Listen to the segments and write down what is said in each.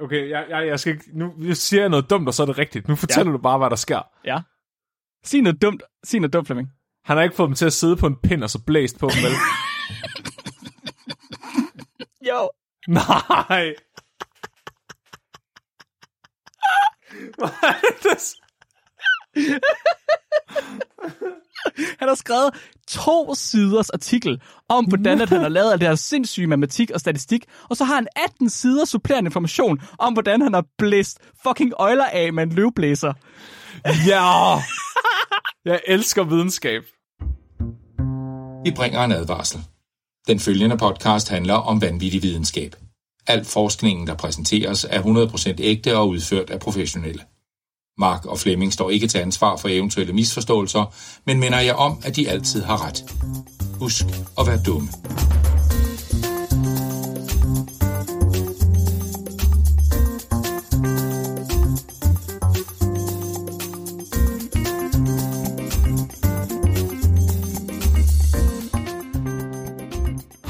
Okay, jeg, jeg, jeg skal ikke... Nu siger jeg noget dumt, og så er det rigtigt. Nu fortæller ja. du bare, hvad der sker. Ja. Sig noget dumt. Sig noget dumt, Flemming. Han har ikke fået dem til at sidde på en pind og så blæst på dem, vel? Jo. Nej. Hvad er det? Han har skrevet to siders artikel om, hvordan at han har lavet alt det her sindssyge matematik og statistik, og så har han 18 sider supplerende information om, hvordan han har blæst fucking øjler af med en løvblæser. Ja! Jeg elsker videnskab. Vi bringer en advarsel. Den følgende podcast handler om vanvittig videnskab. Al forskningen, der præsenteres, er 100% ægte og udført af professionelle. Mark og Flemming står ikke til ansvar for eventuelle misforståelser, men minder jeg om, at de altid har ret. Husk at være dumme.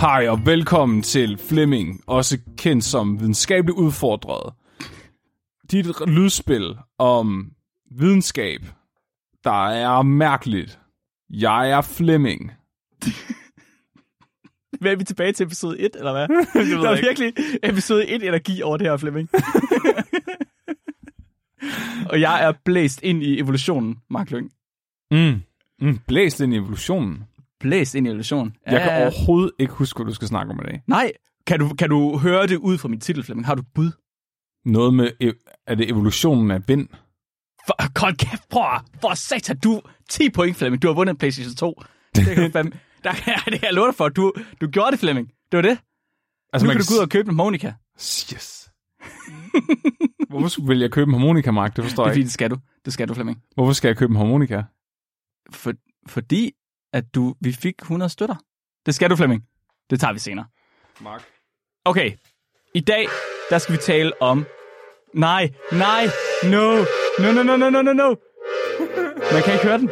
Hej og velkommen til Flemming, også kendt som videnskabeligt udfordret. Dit lydspil om videnskab, der er mærkeligt. Jeg er Flemming. Hvad er vi tilbage til episode 1, eller hvad? ved Der er ikke. virkelig episode 1 energi over det her, Flemming. og jeg er blæst ind i evolutionen, Mark Lyng. Mm. Mm. Blæst ind i evolutionen. Blæst ind i evolutionen. Jeg kan overhovedet ikke huske, hvad du skal snakke om i dag. Nej, kan du, kan du høre det ud fra min titel, Flemming? Har du bud? Noget med, ev- er det evolutionen af vind? For, hold kæft, at- For satan, du 10 point, Flemming. Du har vundet en PlayStation 2. Det kan fandme, der kan jeg, det kan jeg love dig for. Du, du gjorde det, Flemming. Det var det. Altså, Nu man kan du gå ud og købe en harmonika. Yes. Hvorfor vil jeg købe en harmonika, Mark? Det forstår Det er jeg ikke. det skal du. Det skal du, Flemming. Hvorfor skal jeg købe en harmonika? For, fordi, at du, vi fik 100 støtter. Det skal du, Flemming. Det tager vi senere. Mark. Okay, i dag, der skal vi tale om... Nej, nej, no, no, no, no, no, no, no, no. Man kan ikke høre den.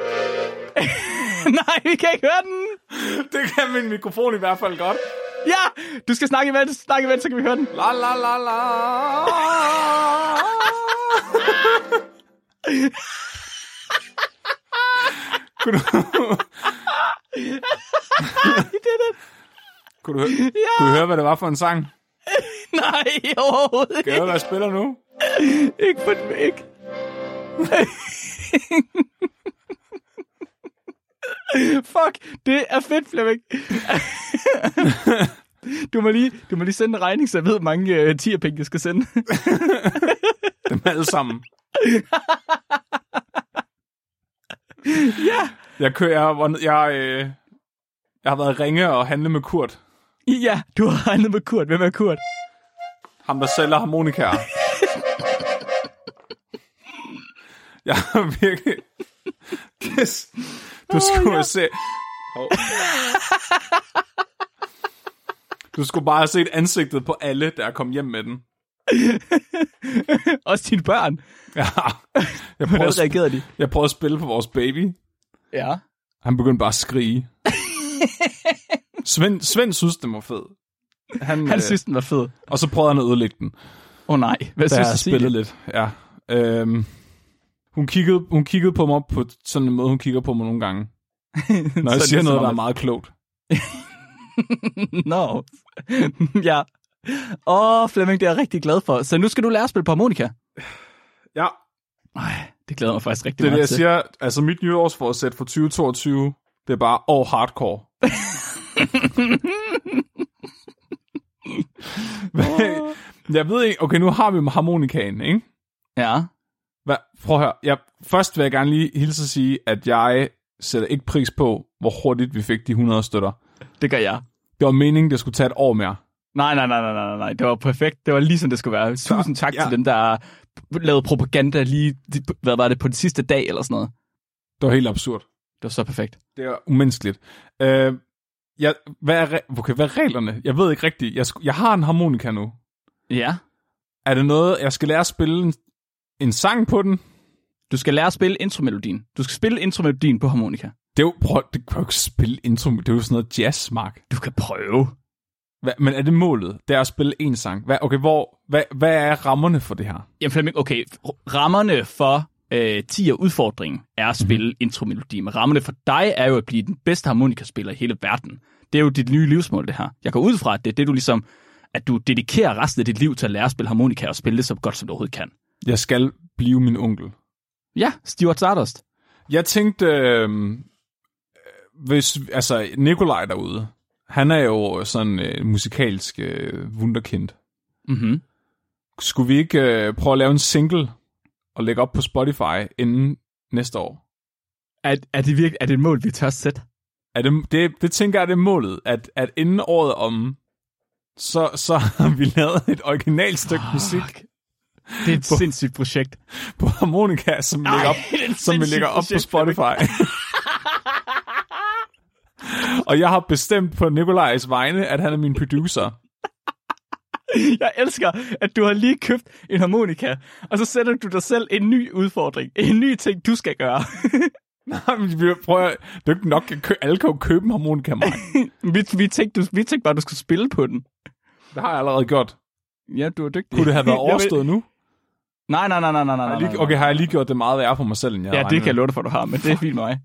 nej, vi kan ikke høre den. Det kan min mikrofon i hvert fald godt. Ja, du skal snakke imens, snakke imens, så kan vi høre den. La la la la. kunne du... kunne, du, hø- kunne du høre, hvad det var for en sang? Nej, overhovedet Kan jeg høre, hvad jeg spiller nu? ikke på den væk. Fuck, det er fedt, Flemming. du, må lige, du må lige sende en regning, så jeg ved, mange uh, tierpenge, jeg skal sende. Dem alle sammen. ja. Jeg kører... Jeg, jeg, øh, jeg har været ringe og handle med Kurt. Ja, du har regnet med Kurt. Hvem er Kurt? Ham, der sælger harmonikaer. Jeg har virkelig... Det, du skulle oh, se... Hov. Du skulle bare have set ansigtet på alle, der kom hjem med den. Også dine børn. Ja. Jeg prøvede, Hvordan reagerede de? jeg prøvede at spille på vores baby. Ja. Han begyndte bare at skrige. Svend, Svend synes, den var fed. Han, Han øh, synes, den var fed. Og så prøvede han at ødelægge den. Åh oh, nej, hvad synes du, spillede lidt. Ja. Øhm, hun, kiggede, hun kiggede på mig på sådan en måde, hun kigger på mig nogle gange. Når jeg siger er noget, der er meget klogt. Nå. ja. Åh, oh, Flemming, det er jeg rigtig glad for. Så nu skal du lære at spille på harmonika. Ja, Ej, det glæder mig faktisk rigtig det er det, meget jeg til. siger. Altså, mit nytårsforsæt for 2022, det er bare all hardcore. Jeg ved ikke, okay, nu har vi harmonikaen, ikke? Ja. Hvad, prøv at høre. Jeg, først vil jeg gerne lige hilse at sige, at jeg sætter ikke pris på, hvor hurtigt vi fik de 100 støtter. Det gør jeg. Det var meningen, det skulle tage et år mere. Nej, nej, nej, nej, nej, nej. Det var perfekt. Det var lige som det skulle være. Tusind tak ja. til dem, der lavede propaganda lige, hvad var det, på den sidste dag eller sådan noget. Det var helt absurd. Det var så perfekt. Det er umenneskeligt. Øh, jeg, hvad, er, re- okay, hvad er reglerne? Jeg ved ikke rigtigt. Jeg, jeg har en harmonika nu. Ja. Er det noget, jeg skal lære at spille en, sang på den? Du skal lære at spille intromelodien. Du skal spille intromelodien på harmonika. Det er jo, prøv, det kan jo ikke spille intro. Det er jo sådan noget jazz, Mark. Du kan prøve. Hva, men er det målet? Det er at spille en sang. Hva, okay, hvor, hvad, hvad er rammerne for det her? Jamen Flemming, okay, rammerne for øh, 10 udfordringen er at spille mm-hmm. intromelodi, men rammerne for dig er jo at blive den bedste harmonikaspiller i hele verden. Det er jo dit nye livsmål, det her. Jeg går ud fra, at det er det, du ligesom, at du dedikerer resten af dit liv til at lære at spille harmonika og spille det så godt, som du overhovedet kan. Jeg skal blive min onkel. Ja, Stuart Stardust. Jeg tænkte, øh, hvis, altså Nikolaj derude, han er jo sådan øh, musikalsk øh, wunderkind. Mm-hmm. Skulle vi ikke øh, prøve at lave en single og lægge op på Spotify inden næste år? Er, er, det virkelig, er det et mål, vi tør sætte? Er det, det, det tænker jeg, det er målet, at, at inden året om, så, så har vi lavet et originalt stykke Fuck. musik Det er et sindssygt projekt. på harmonika, som vi Ej, lægger op, som vi lægger op på projekt, Spotify. og jeg har bestemt på Nikolajs vegne, at han er min producer. Jeg elsker, at du har lige købt en harmonika, og så sætter du dig selv en ny udfordring. En ny ting, du skal gøre. Nej, men vi prøver, det er ikke nok, at alle kan jo købe en harmonika, Mark. vi, vi, tænkte, du, vi tænkte bare, at du skulle spille på den. Det har jeg allerede gjort. Ja, du er dygtig. Kunne det have været Jeg ved- overstået nu? Nej, nej, nej, nej, nej, nej. Nej, lige, okay, har jeg lige gjort det meget værre for mig selv, end jeg Ja, det kan jeg love dig for, du har, men det er fint mig.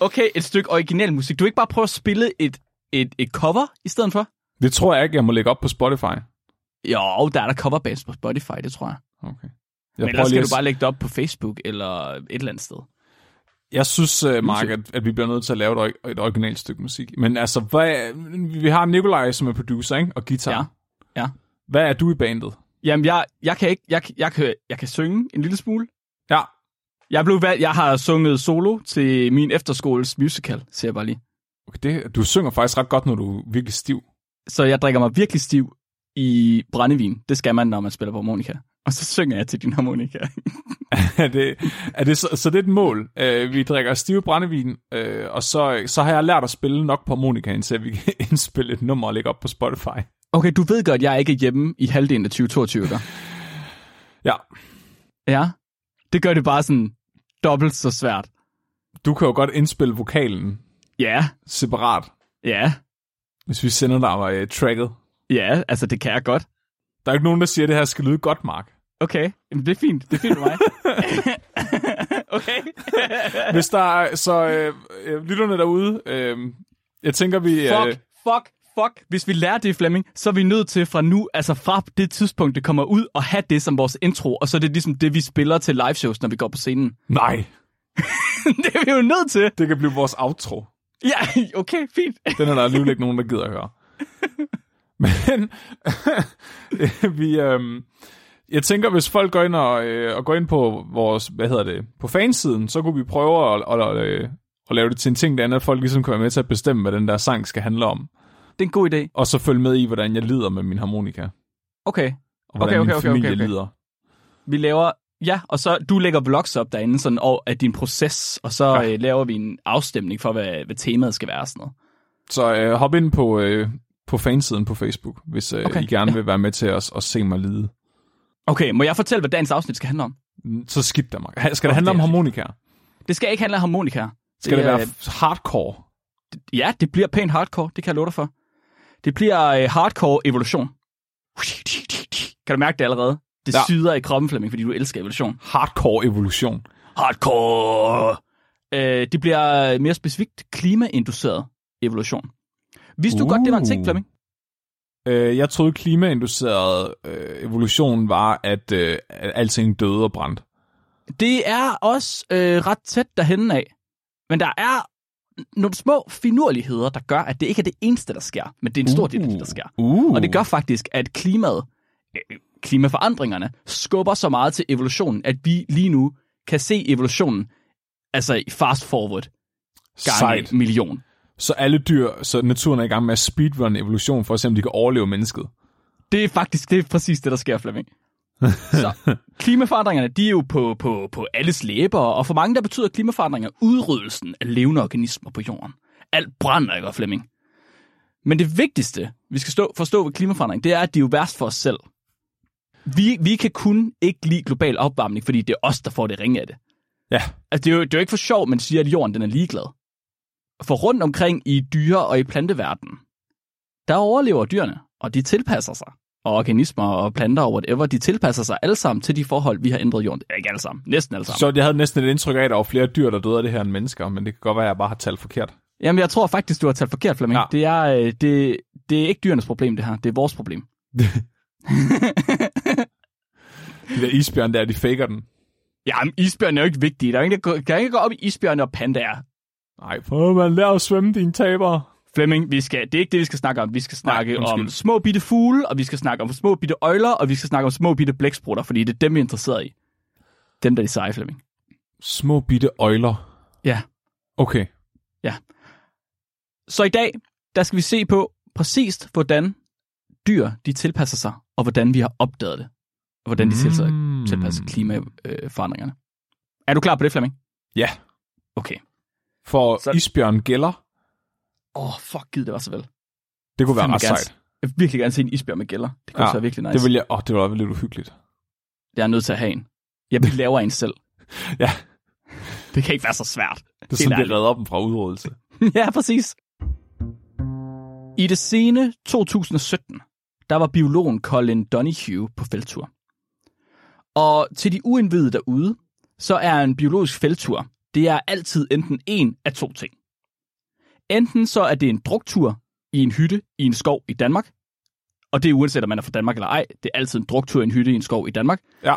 Okay, et stykke original musik. Du vil ikke bare prøve at spille et, et, et cover i stedet for? Det tror jeg ikke, jeg må lægge op på Spotify. Jo, der er der coverbands på Spotify, det tror jeg. Okay. Jeg, Men ellers skal du bare lægge det op på Facebook eller et eller andet sted. jeg synes, uh, Mark, at, at vi bliver nødt til at lave et, et originalt stykke musik. Men altså, hvad, vi har Nikolaj, som er producer, ikke? Og guitar. Ja. Ja. Hvad er du i bandet? Jamen, jeg, jeg kan ikke, jeg, jeg, kan, jeg kan synge en lille smule. Ja. Jeg, blev valgt, jeg har sunget solo til min efterskoles musical, siger jeg bare lige. Okay, det, du synger faktisk ret godt, når du er virkelig stiv. Så jeg drikker mig virkelig stiv i brændevin. Det skal man, når man spiller på harmonika. Og så synger jeg til din harmonika. er det, er det så, så det er et mål. Uh, vi drikker stive brændevin, uh, og så, så har jeg lært at spille nok på harmonikaen, så vi kan indspille et nummer og lægge op på Spotify. Okay, du ved godt, at jeg ikke er hjemme i halvdelen af 2022, ikke? Ja, Ja. Det gør det bare sådan dobbelt så svært. du kan jo godt indspille vokalen Ja, separat, ja, hvis vi sender dig uh, tracket. ja, altså det kan jeg godt. Der er ikke nogen, der siger, at det her skal lyde godt, Mark. Okay, Jamen, det er fint. Det er fint med mig. okay. Hvis der er, så øh, øh, lytterne derude, øh, jeg tænker, vi... Øh, fuck, fuck. Hvis vi lærer det, Flemming, så er vi nødt til fra nu, altså fra det tidspunkt, det kommer ud, og have det som vores intro, og så er det ligesom det, vi spiller til live shows, når vi går på scenen. nej, det er vi jo nødt til. det kan blive vores outro. Ja, okay, fint. Den er der alligevel ikke nogen, der gider at høre. Men vi, øh, jeg tænker, hvis folk går ind og, øh, og går ind på vores, hvad hedder det, på fansiden, så kunne vi prøve at, at, at, øh, at lave det til en ting, der andet, at folk ligesom kan være med til at bestemme, hvad den der sang skal handle om. Det er en god idé. Og så følge med i, hvordan jeg lider med min harmonika. Okay. Og hvordan Okay, min okay, okay, familie okay, okay. lider. Vi laver... Ja, og så du lægger vlogs op derinde sådan, og af din proces, og så Ja. øh, laver vi en afstemning for, hvad, hvad temaet skal være og sådan noget. Så øh, hop ind på, øh, på fansiden på Facebook, hvis øh, okay, I gerne ja. vil være med til at, at se mig lide. Okay, må jeg fortælle, hvad dagens afsnit skal handle om? Så skidt der, Mark. Skal det handle om det harmonikaer? Det skal ikke handle om harmonika. Skal det, er- være hardcore? Ja, det bliver pænt hardcore, det kan jeg love dig for. Det bliver øh, hardcore evolution. Kan du mærke det allerede? Det Ja. syder i kroppen, Flemming, fordi du elsker evolution. Hardcore evolution. Hardcore! Øh, det bliver mere specifikt klimainduceret evolution. Vidste du Uh. godt, det var en ting, Flemming? Øh, jeg troede, klimainduceret øh, evolution var, at, øh, alting døde og brændte. Det er også øh, ret tæt derhen af. Men der er nogle små finurligheder, der gør, at det ikke er det eneste, der sker. Men det er en stor del af det, der sker. Uh. Og det gør faktisk, at klimaet, øh, klimaforandringerne skubber så meget til evolutionen, at vi lige nu kan se evolutionen altså i fast forward gange Sejt. en million. Så alle dyr, så naturen er i gang med at speedrun evolution, for at se, om de kan overleve mennesket. Det er faktisk det er præcis det, der sker, Flemming. Så klimaforandringerne, de er jo på, på, på alles læber, og for mange der betyder klimaforandringer udryddelsen af levende organismer på jorden. Alt brænder, ikke, Flemming? Men det vigtigste, vi skal stå, forstå ved klimaforandring, det er, at de er jo værst for os selv. Vi, vi kan kun ikke lide global opvarmning, fordi det er os, der får det ringe af det. Ja. Altså, det er jo, det er jo ikke for sjov, man siger, at jorden den er ligeglad. For rundt omkring i dyre- og i planteverdenen, der overlever dyrene, og de tilpasser sig. Og organismer og planter og whatever, de tilpasser sig alle sammen til de forhold, vi har ændret jorden. Ja, Ikke alle sammen, næsten alle sammen. Så jeg havde næsten et indtryk af, at der var flere dyr, der døde af det her end mennesker, men det kan godt være, at jeg bare har talt forkert. Jamen, jeg tror faktisk, du har talt forkert, Flemming. Ja. Det, er, øh, det, det er ikke dyrenes problem, det her. Det er vores problem. De der isbjørn der, de faker den. Jamen, isbjørn er jo ikke vigtige. Der er ingen, der kan ikke gå op i isbjørne og pandaer. Nej, prøv man lære at svømme, dine taber. Flemming, vi skal, det er ikke det, vi skal snakke om. Vi skal snakke Nej, undskyld. om små bitte fugle, og vi skal snakke om små bitte øjler, og vi skal snakke om små bitte blæksprutter, fordi det er dem, vi er interesseret i. Dem, der er de seje, Flemming. Små bitte øjler. Ja. Okay. Så i dag, der skal vi se på præcist, hvordan dyr de tilpasser sig, og hvordan vi har opdaget det. Og hvordan de tilpasser, Mm. tilpasser klimaforandringerne. Er du klar på det, Flemming? Ja. Okay. For så... isbjørn gælder, Åh, oh, fuck, gid det var så vel. det kunne være ret sejt. Jeg vil virkelig gerne se en isbjørn med gælder. Det kunne Ja, være virkelig nice. Det vil jeg... Åh, det var lidt uhyggeligt. Jeg er nødt til at have en. Jeg laver en selv. Ja, Det kan ikke være så svært. det er sådan, det redder dem fra udryddelse. ja, præcis. I det sene 2017, der var biologen Colin Donahue på feltur. Og til de uindvidede derude, så er en biologisk feltur, det er altid enten en af to ting. Enten så er det en druktur i en hytte i en skov i Danmark, og det er uanset om man er fra Danmark eller ej, det er altid en druktur i en hytte i en skov i Danmark. Ja.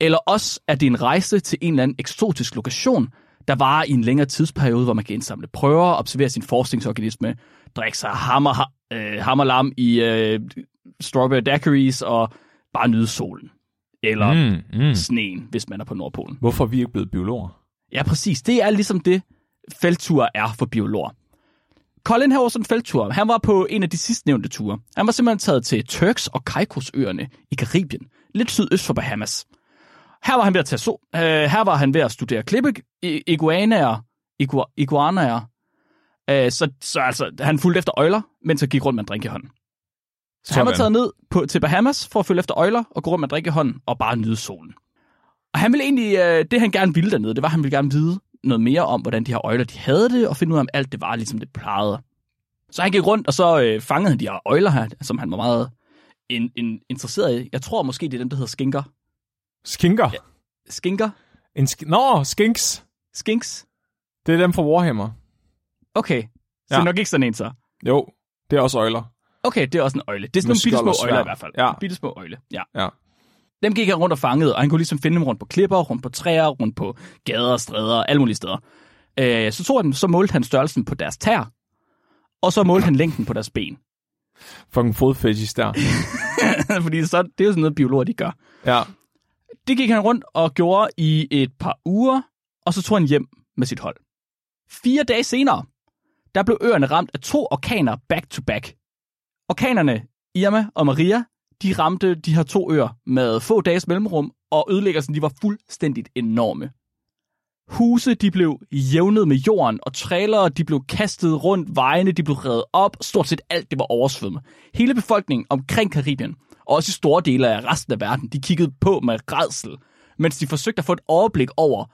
Eller også er det en rejse til en eller anden eksotisk lokation, der varer i en længere tidsperiode, hvor man kan indsamle prøver, observere sin forskningsorganisme, drikke sig hammer, øh, hammerlam i øh, strawberry daiquiris og bare nyde solen. Eller mm. Mm, sneen, hvis man er på Nordpolen. Hvorfor er vi ikke blevet biologer? Ja, præcis. Det er ligesom det, feltur er for biologer. Colin her var sådan en feltur. Han var på en af de sidste nævnte ture. Han var simpelthen taget til Turks og Caicos-øerne i Karibien, lidt sydøst for Bahamas. Her var han ved at tage so øh, her var han ved at studere klippe i- iguanaer, igua, iguanaer. Øh, så, så altså, han fulgte efter øjler, mens han gik rundt med en drink i hånden. Så han var Sådan. taget ned på, til Bahamas for at følge efter øjler og gå rundt med en drink i hånden og bare nyde solen. Og han ville egentlig, øh, det han gerne ville dernede, det var, at han ville gerne vide noget mere om, hvordan de her øjler de havde det, og finde ud af, om alt det var, ligesom det plejede. Så han gik rundt, og så øh, fangede han de her øjler her, som han var meget in, in, interesseret i. Jeg tror måske, det er dem, der hedder skinker. Skinker? Ja. Skinker? En sk- Nå, skinks. Skinks? Det er dem fra Warhammer. Okay. Så Ja. nok ikke sådan en så. Jo, det er også øjler. Okay, det er også en øjle. Det er sådan Med nogle bitte små øjler i hvert fald. Ja. Bitte små øjle, ja. Ja. Dem gik han rundt og fangede, og han kunne ligesom finde dem rundt på klipper, rundt på træer, rundt på gader og stræder, alle mulige steder. Øh, så tog han, så målte han størrelsen på deres tær, og så målte han længden på deres ben. Fucking fodfetish der. Fordi så, det er jo sådan noget, biologer de gør. Ja. Det gik han rundt og gjorde i et par uger, og så tog han hjem med sit hold. Fire dage senere, der blev øerne ramt af to orkaner back-to-back. Orkanerne Irma og Maria, de ramte de her to øer med få dages mellemrum, og ødelæggelsen de var fuldstændigt enorme. Huse de blev jævnet med jorden, og trailere de blev kastet rundt, vejene de blev revet op, stort set alt det var oversvømmet. Hele befolkningen omkring Karibien, og også i store dele af resten af verden, de kiggede på med redsel, mens de forsøgte at få et overblik over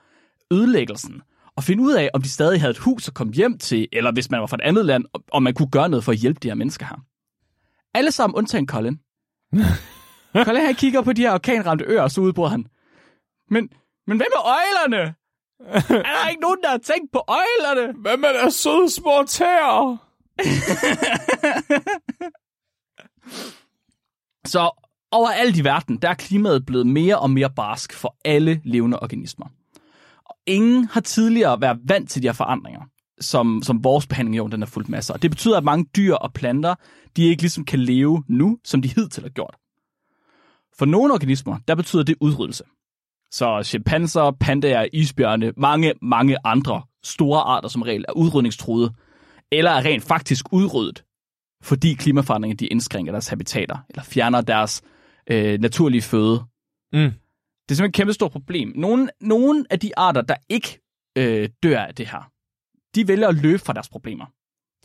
ødelæggelsen, og finde ud af, om de stadig havde et hus at komme hjem til, eller hvis man var fra et andet land, om man kunne gøre noget for at hjælpe de her mennesker her. Alle sammen undtagen Colin. Colin han kigger på de her orkanramte øer, og så udbryder han. Men, men hvad med øjlerne? er der ikke nogen, der har tænkt på øjlerne? Hvad med deres søde små tæer? Så overalt i verden, der er klimaet blevet mere og mere barsk for alle levende organismer. Og ingen har tidligere været vant til de her forandringer, som, som vores behandling i jorden den er fuldt masser. Og det betyder, at mange dyr og planter, de ikke ligesom kan leve nu, som de hidtil har gjort. For nogle organismer, der betyder det udryddelse. Så chimpanser, pandaer, isbjørne, mange, mange andre store arter som regel er udrydningstruede, eller er rent faktisk udryddet, fordi klimaforandringer de indskrænker deres habitater, eller fjerner deres øh, naturlige føde. Mm. Det er simpelthen et kæmpe stort problem. Nogle, nogle af de arter, der ikke øh, dør af det her, de vælger at løbe fra deres problemer.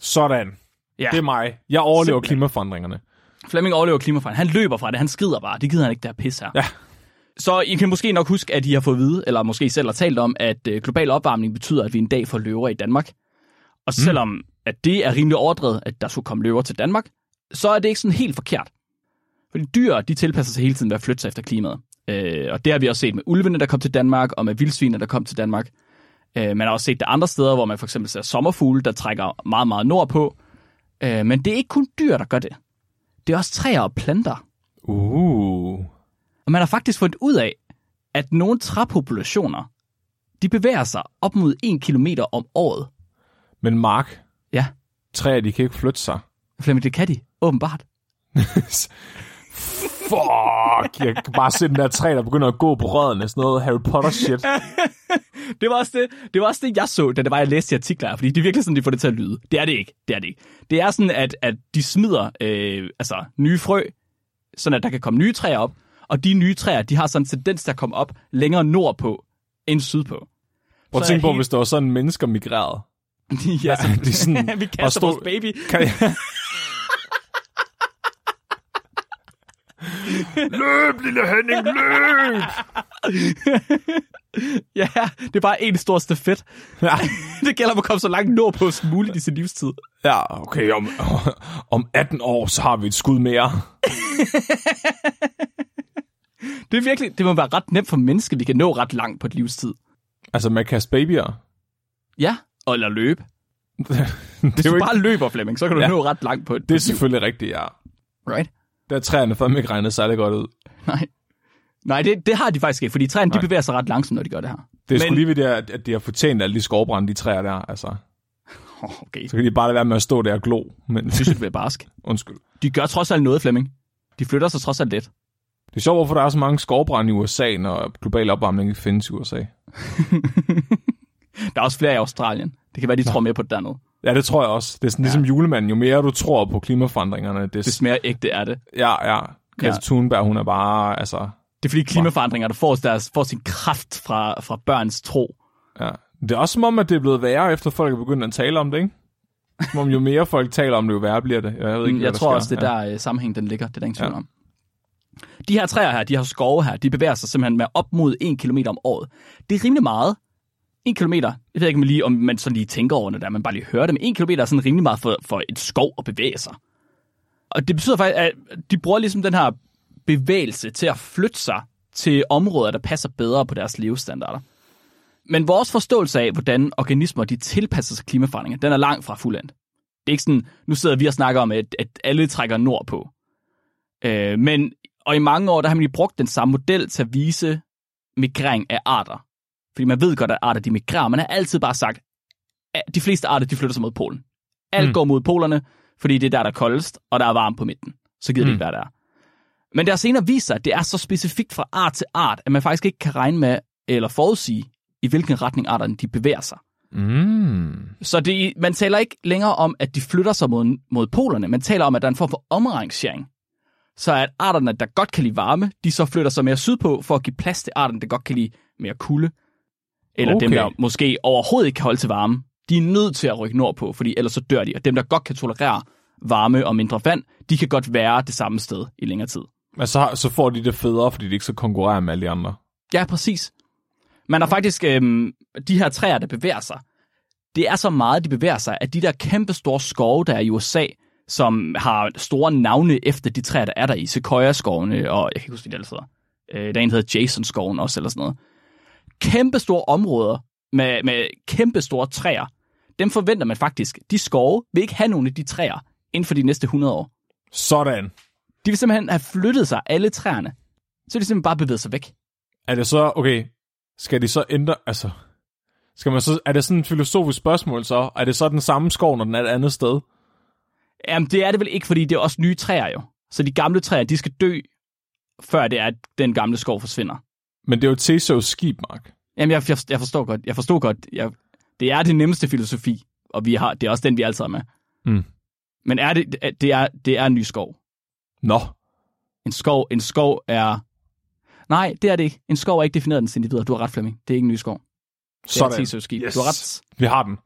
Sådan. Ja. Det er mig. Jeg overlever Simpelthen. klimaforandringerne. Flemming overlever klimaforandring. Han løber fra det. Han skrider bare. Det gider han ikke, der er pis her. Ja. Så I kan måske nok huske, at I har fået at vide, eller måske selv har talt om, at øh, global opvarmning betyder, at vi en dag får løver i Danmark. Og selvom at det er rimelig overdrevet, at der skulle komme løver til Danmark, så er det ikke sådan helt forkert. Fordi dyr, de tilpasser sig hele tiden ved at flytte sig efter klimaet. Øh, og det har vi også set med ulvene, der kom til Danmark, og med vildsvinene, der kom til Danmark. Øh, man har også set det andre steder, hvor man for eksempel ser sommerfugle, der trækker meget, meget nordpå. Øh, men det er ikke kun dyr, der gør det. Det er også træer og planter. Uh. Og man har faktisk fundet ud af, at nogle træpopulationer, de bevæger sig op mod 1 km om året. Men Mark, Ja, træer, de kan ikke flytte sig. Flemming, det kan de, åbenbart. Fuck, jeg kan bare se den der træ, der begynder at gå på rødderne, sådan noget Harry Potter shit. Det var, også det, det var også det, jeg så, da det var, jeg læste de artikler, fordi det er virkelig sådan, de får det til at lyde. Det er det ikke. Det er det ikke. Det er sådan, at, at de smider øh, altså, nye frø, sådan at der kan komme nye træer op, og de nye træer, de har sådan en tendens til at komme op længere nordpå end sydpå. Prøv at tænke på, helt- hvis der var sådan mennesker migreret. ja, Altså, det er sådan, vi kaster stå- vores baby. Kan løb, lille Henning, løb! Ja, det er bare en stor stafet. Ja, det gælder om at komme så langt nordpå som muligt i sin livstid. ja okay, om, om 18 år, så har vi et skud mere. Det er virkelig, det må være ret nemt for mennesker, vi kan nå ret langt på et livstid. Altså, man kaster babyer. Ja, eller løbe. det, Hvis er du ikke, bare løber, Flemming, så kan du Ja. nå ret langt på et, det er selvfølgelig rigtigt, ja. Right? Der er træerne fandme ikke regnet særlig godt ud. Nej. Nej, det, det har de faktisk ikke, fordi træerne de Nej. bevæger sig ret langsomt, når de gør det her. Det er Men- sgu lige ved det, at at de har fortjent alle de skovbrænde, de træer der. Altså, okay, så kan de bare lade være med at stå der og glo. Men jeg synes, det bliver barsk. undskyld. De gør trods alt noget, Flemming. De flytter sig trods alt lidt. Det er sjovt, hvorfor der er så mange skovbrænde i USA, når global opvarmning ikke findes i USA. Der er også flere i Australien. Det kan være, de tror mere på det dernede. Ja, det tror jeg også. Det er sådan, ligesom julemanden. Jo mere du tror på klimaforandringerne, det, Det mere ægte er det. Ja, ja. Greta Ja. Thunberg, hun er bare, altså... Det er fordi klimaforandringer, der får, deres, får sin kraft fra, fra børns tro. Ja. Det er også som om, at det er blevet værre, efter folk er begyndt at tale om det, ikke? Som om jo mere folk taler om det, jo værre bliver det. Jeg, ved ikke, Mm, jeg tror sker. også, det er der øh, sammenhæng, den ligger. Det er der ingen tvivl Ja. om. De her træer her, de her skove her, de bevæger sig simpelthen med op mod 1 km om året. Det er rimelig meget. 1 km, jeg ved ikke om, lige, om man sådan lige tænker over det der, man bare lige hører det, men 1 km er sådan rimelig meget for, for et skov at bevæge sig. Og det betyder faktisk, at de bruger ligesom den her bevægelse til at flytte sig til områder, der passer bedre på deres levestandarder. Men vores forståelse af, hvordan organismer de tilpasser sig klimaforandringer, den er langt fra fuldendt. Det er ikke sådan, nu sidder vi og snakker om, at, at alle trækker nordpå. Øh, men, og i mange år, der har man lige brugt den samme model til at vise migrering af arter. Fordi man ved godt, at arter de migrerer. Man har altid bare sagt, at de fleste arter, de flytter sig mod polen. Alt Mm. går mod polerne, fordi det er der, der er koldest, og der er varmt på midten. Så gider mm. det ikke være der. Men det har senere vist sig, at det er så specifikt fra art til art, at man faktisk ikke kan regne med eller forudsige, i hvilken retning arterne de bevæger sig. Mm. Så det, man taler ikke længere om, at de flytter sig mod, mod polerne. Man taler om, at der er en form for omrangering. Så at arterne, der godt kan lide varme, de så flytter sig mere sydpå for at give plads til arterne, der godt kan lide mere kulde. Eller okay. dem, der måske overhovedet ikke kan holde til varme. De er nødt til at rykke nordpå, fordi ellers så dør de. Og dem, der godt kan tolerere varme og mindre vand, de kan godt være det samme sted i længere tid. Men så, så får de det federe, fordi de ikke så konkurrerer med alle de andre. Ja, præcis. Man har faktisk øhm, de her træer, der bevæger sig. Det er så meget, de bevæger sig, at de der kæmpe store skove, der er i USA, som har store navne efter de træer, der er der i, Sequoia-skovene, og jeg kan ikke huske, hvad de ellers hedder. Øh, der er en, der hedder Jason-skoven også, eller sådan noget. Kæmpe store områder med, med kæmpe store træer. Dem forventer man faktisk, de skove vil ikke have nogen af de træer inden for de næste 100 år. Sådan. De vil simpelthen have flyttet sig, alle træerne. Så de simpelthen bare bevæget sig væk. Er det så, okay, skal de så ændre, altså, skal man så, er det sådan et filosofisk spørgsmål så? Er det så den samme skov, når den er et andet sted? Jamen, det er det vel ikke, fordi det er også nye træer jo. Så de gamle træer, de skal dø, før det er, at den gamle skov forsvinder. Men det er jo Tesos skib, Mark. Jamen, jeg, jeg, jeg forstår godt. Jeg forstår godt. Jeg, det er det nemmeste filosofi, og vi har, det er også den, vi altid har med. Mm. Men er det, det, er, det er en ny skov. Nå, En skov, en skov er... Nej, det er det ikke. En skov er ikke defineret af dens individer. Du har ret, Flemming. Det er ikke en ny skov. Det sådan. er Theseus skib. Yes. Du har ret. Vi har den.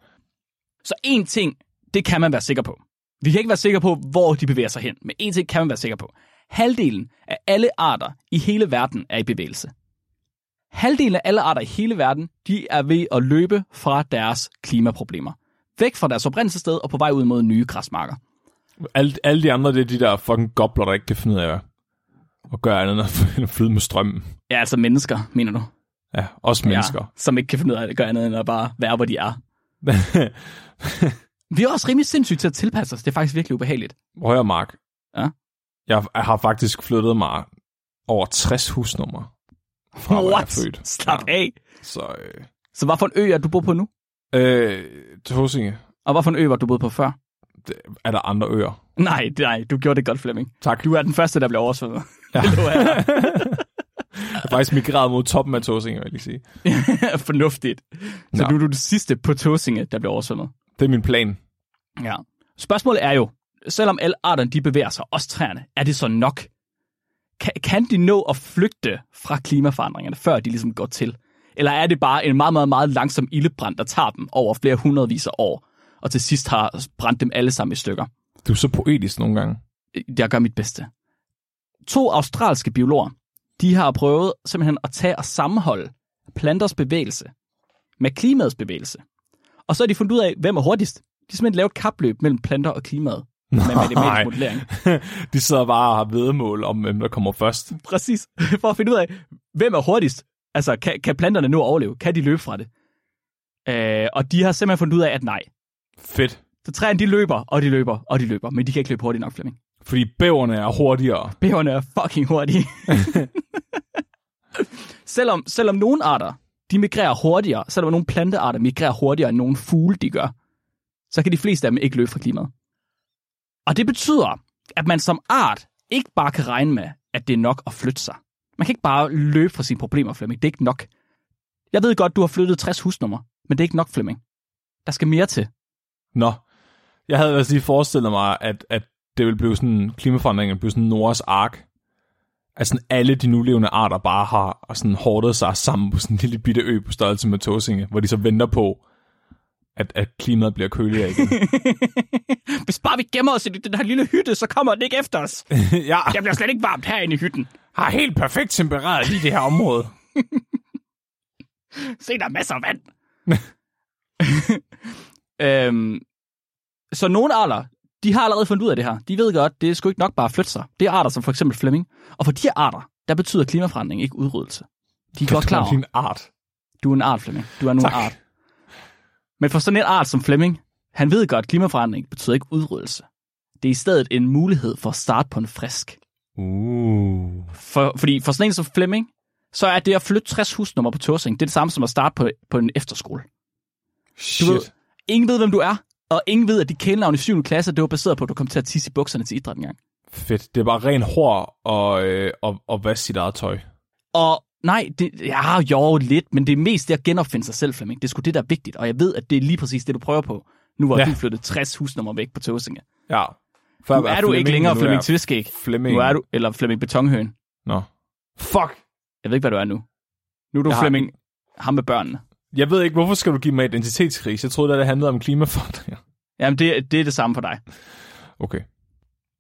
Så en ting, det kan man være sikker på. Vi kan ikke være sikre på, hvor de bevæger sig hen, men en ting kan man være sikker på. Halvdelen af alle arter i hele verden er i bevægelse. Halvdelen af alle arter i hele verden, de er ved at løbe fra deres klimaproblemer. Væk fra deres oprindelsessted og på vej ud mod nye græsmarker. Alle, alle de andre, det er de der fucking gobler, der ikke kan finde ud af at gøre andet end at flyde med strømmen. Ja, altså mennesker, mener du? Ja, også mennesker. Ja, som ikke kan finde ud af at gøre andet end at bare være, hvor de er. Vi er også rimelig sindssygt til at tilpasse os. Det er faktisk virkelig ubehageligt. Højre Mark. Ja? Jeg har faktisk flyttet mig over 60 husnumre fra, hvor jeg er født. Slap af. Så, øh, Så hvad for en ø er du bor på nu? øh, Tosinge, Og hvad for en ø var du boet på før? det, er der andre øer? Nej, nej, du gjorde det godt, Flemming. Tak. Du er den første, der blev oversvømmet. Ja. Det jeg. Jeg er faktisk migreret mod toppen af Tosinge, vil jeg lige sige. Fornuftigt. Så Nå. du er du det sidste på Tåsinge, der blev oversvømmet. Det er min plan. Ja. Spørgsmålet er jo, selvom alle arterne de bevæger sig, også træerne, er det så nok? Kan, kan de nå at flygte fra klimaforandringerne, før de ligesom går til? Eller er det bare en meget, meget, meget langsom ildebrand, der tager dem over flere hundredvis af år, og til sidst har brændt dem alle sammen i stykker? Du er så poetisk nogle gange. Jeg gør mit bedste. To australske biologer, de har prøvet simpelthen at tage og sammenholde planters bevægelse med klimaets bevægelse. Og så har de fundet ud af, hvem er hurtigst. De har simpelthen lavet et kapløb mellem planter og klimaet med matematisk Nej. modellering. De sidder bare og har vedmål om, hvem der kommer først. Præcis. For at finde ud af, hvem er hurtigst. Altså, kan, kan planterne nu overleve? Kan de løbe fra det? Øh, og de har simpelthen fundet ud af, at nej. Fedt. Så træerne, de løber, og de løber, og de løber. Men de kan ikke løbe hurtigt nok, Flemming. Fordi bæverne er hurtigere. Bæverne er fucking hurtige. selvom, selvom nogle arter, de migrerer hurtigere, selvom nogle plantearter migrerer hurtigere end nogle fugle, de gør, så kan de fleste af dem ikke løbe fra klimaet. Og det betyder, at man som art ikke bare kan regne med, at det er nok at flytte sig. Man kan ikke bare løbe fra sine problemer, Flemming. Det er ikke nok. Jeg ved godt, du har flyttet 60 husnummer, men det er ikke nok, Flemming. Der skal mere til. Nå. Jeg havde altså lige forestillet mig, at, at det ville blive sådan, klimaforandringen blive sådan Noras ark. At sådan alle de nulevende arter bare har og sådan hårdet sig sammen på sådan en lille bitte ø på størrelse med Tåsinge, hvor de så venter på, at, at klimaet bliver køligere igen. Hvis bare vi gemmer os i den her lille hytte, så kommer den ikke efter os. ja, Jeg bliver slet ikke varmt herinde i hytten. har helt perfekt tempereret lige det her område. Se, der er masser af vand. øhm, så nogle arter, de har allerede fundet ud af det her. De ved godt, det er sgu ikke nok bare at flytte sig. Det er arter som for eksempel Flemming. Og for de her arter, der betyder klimaforandring ikke udryddelse. De er godt klar over, din art. du er en art, Flemming. Du er nu en art. Men for sådan en art som Flemming, han ved godt, at klimaforandring betyder ikke udryddelse. Det er i stedet en mulighed for at starte på en frisk. Uh. For, fordi for sådan en som Flemming, så er det at flytte 60 husnummer på Torsing, det er det samme som at starte på, på en efterskole. Shit. Du ved, ingen ved, hvem du er, og ingen ved, at dit kælenavn i 7. klasse, det var baseret på, at du kom til at tisse i bukserne til idræt engang. Fedt. Det er bare ren hår og, øh, og, og vaske sit eget tøj. Og nej, det, ja, jo, lidt, men det er mest det at genopfinde sig selv, Flemming. Det er sgu det, der er vigtigt, og jeg ved, at det er lige præcis det, du prøver på, nu hvor Ja. du flyttet 60 husnummer væk på Tåsinge. Ja. Før Nu var er du ikke længere er Flemming Tviskæg. Flemming. Nu er du, eller Flemming Betonhøen. Nå. Fuck. Jeg ved ikke, hvad du er nu. Nu er du Jeg har Flemming, ham med børnene. Jeg ved ikke, hvorfor skal du give mig identitetskrise? Jeg troede, at det handlede om klimaforandringer. Jamen, det, det er det samme for dig. Okay.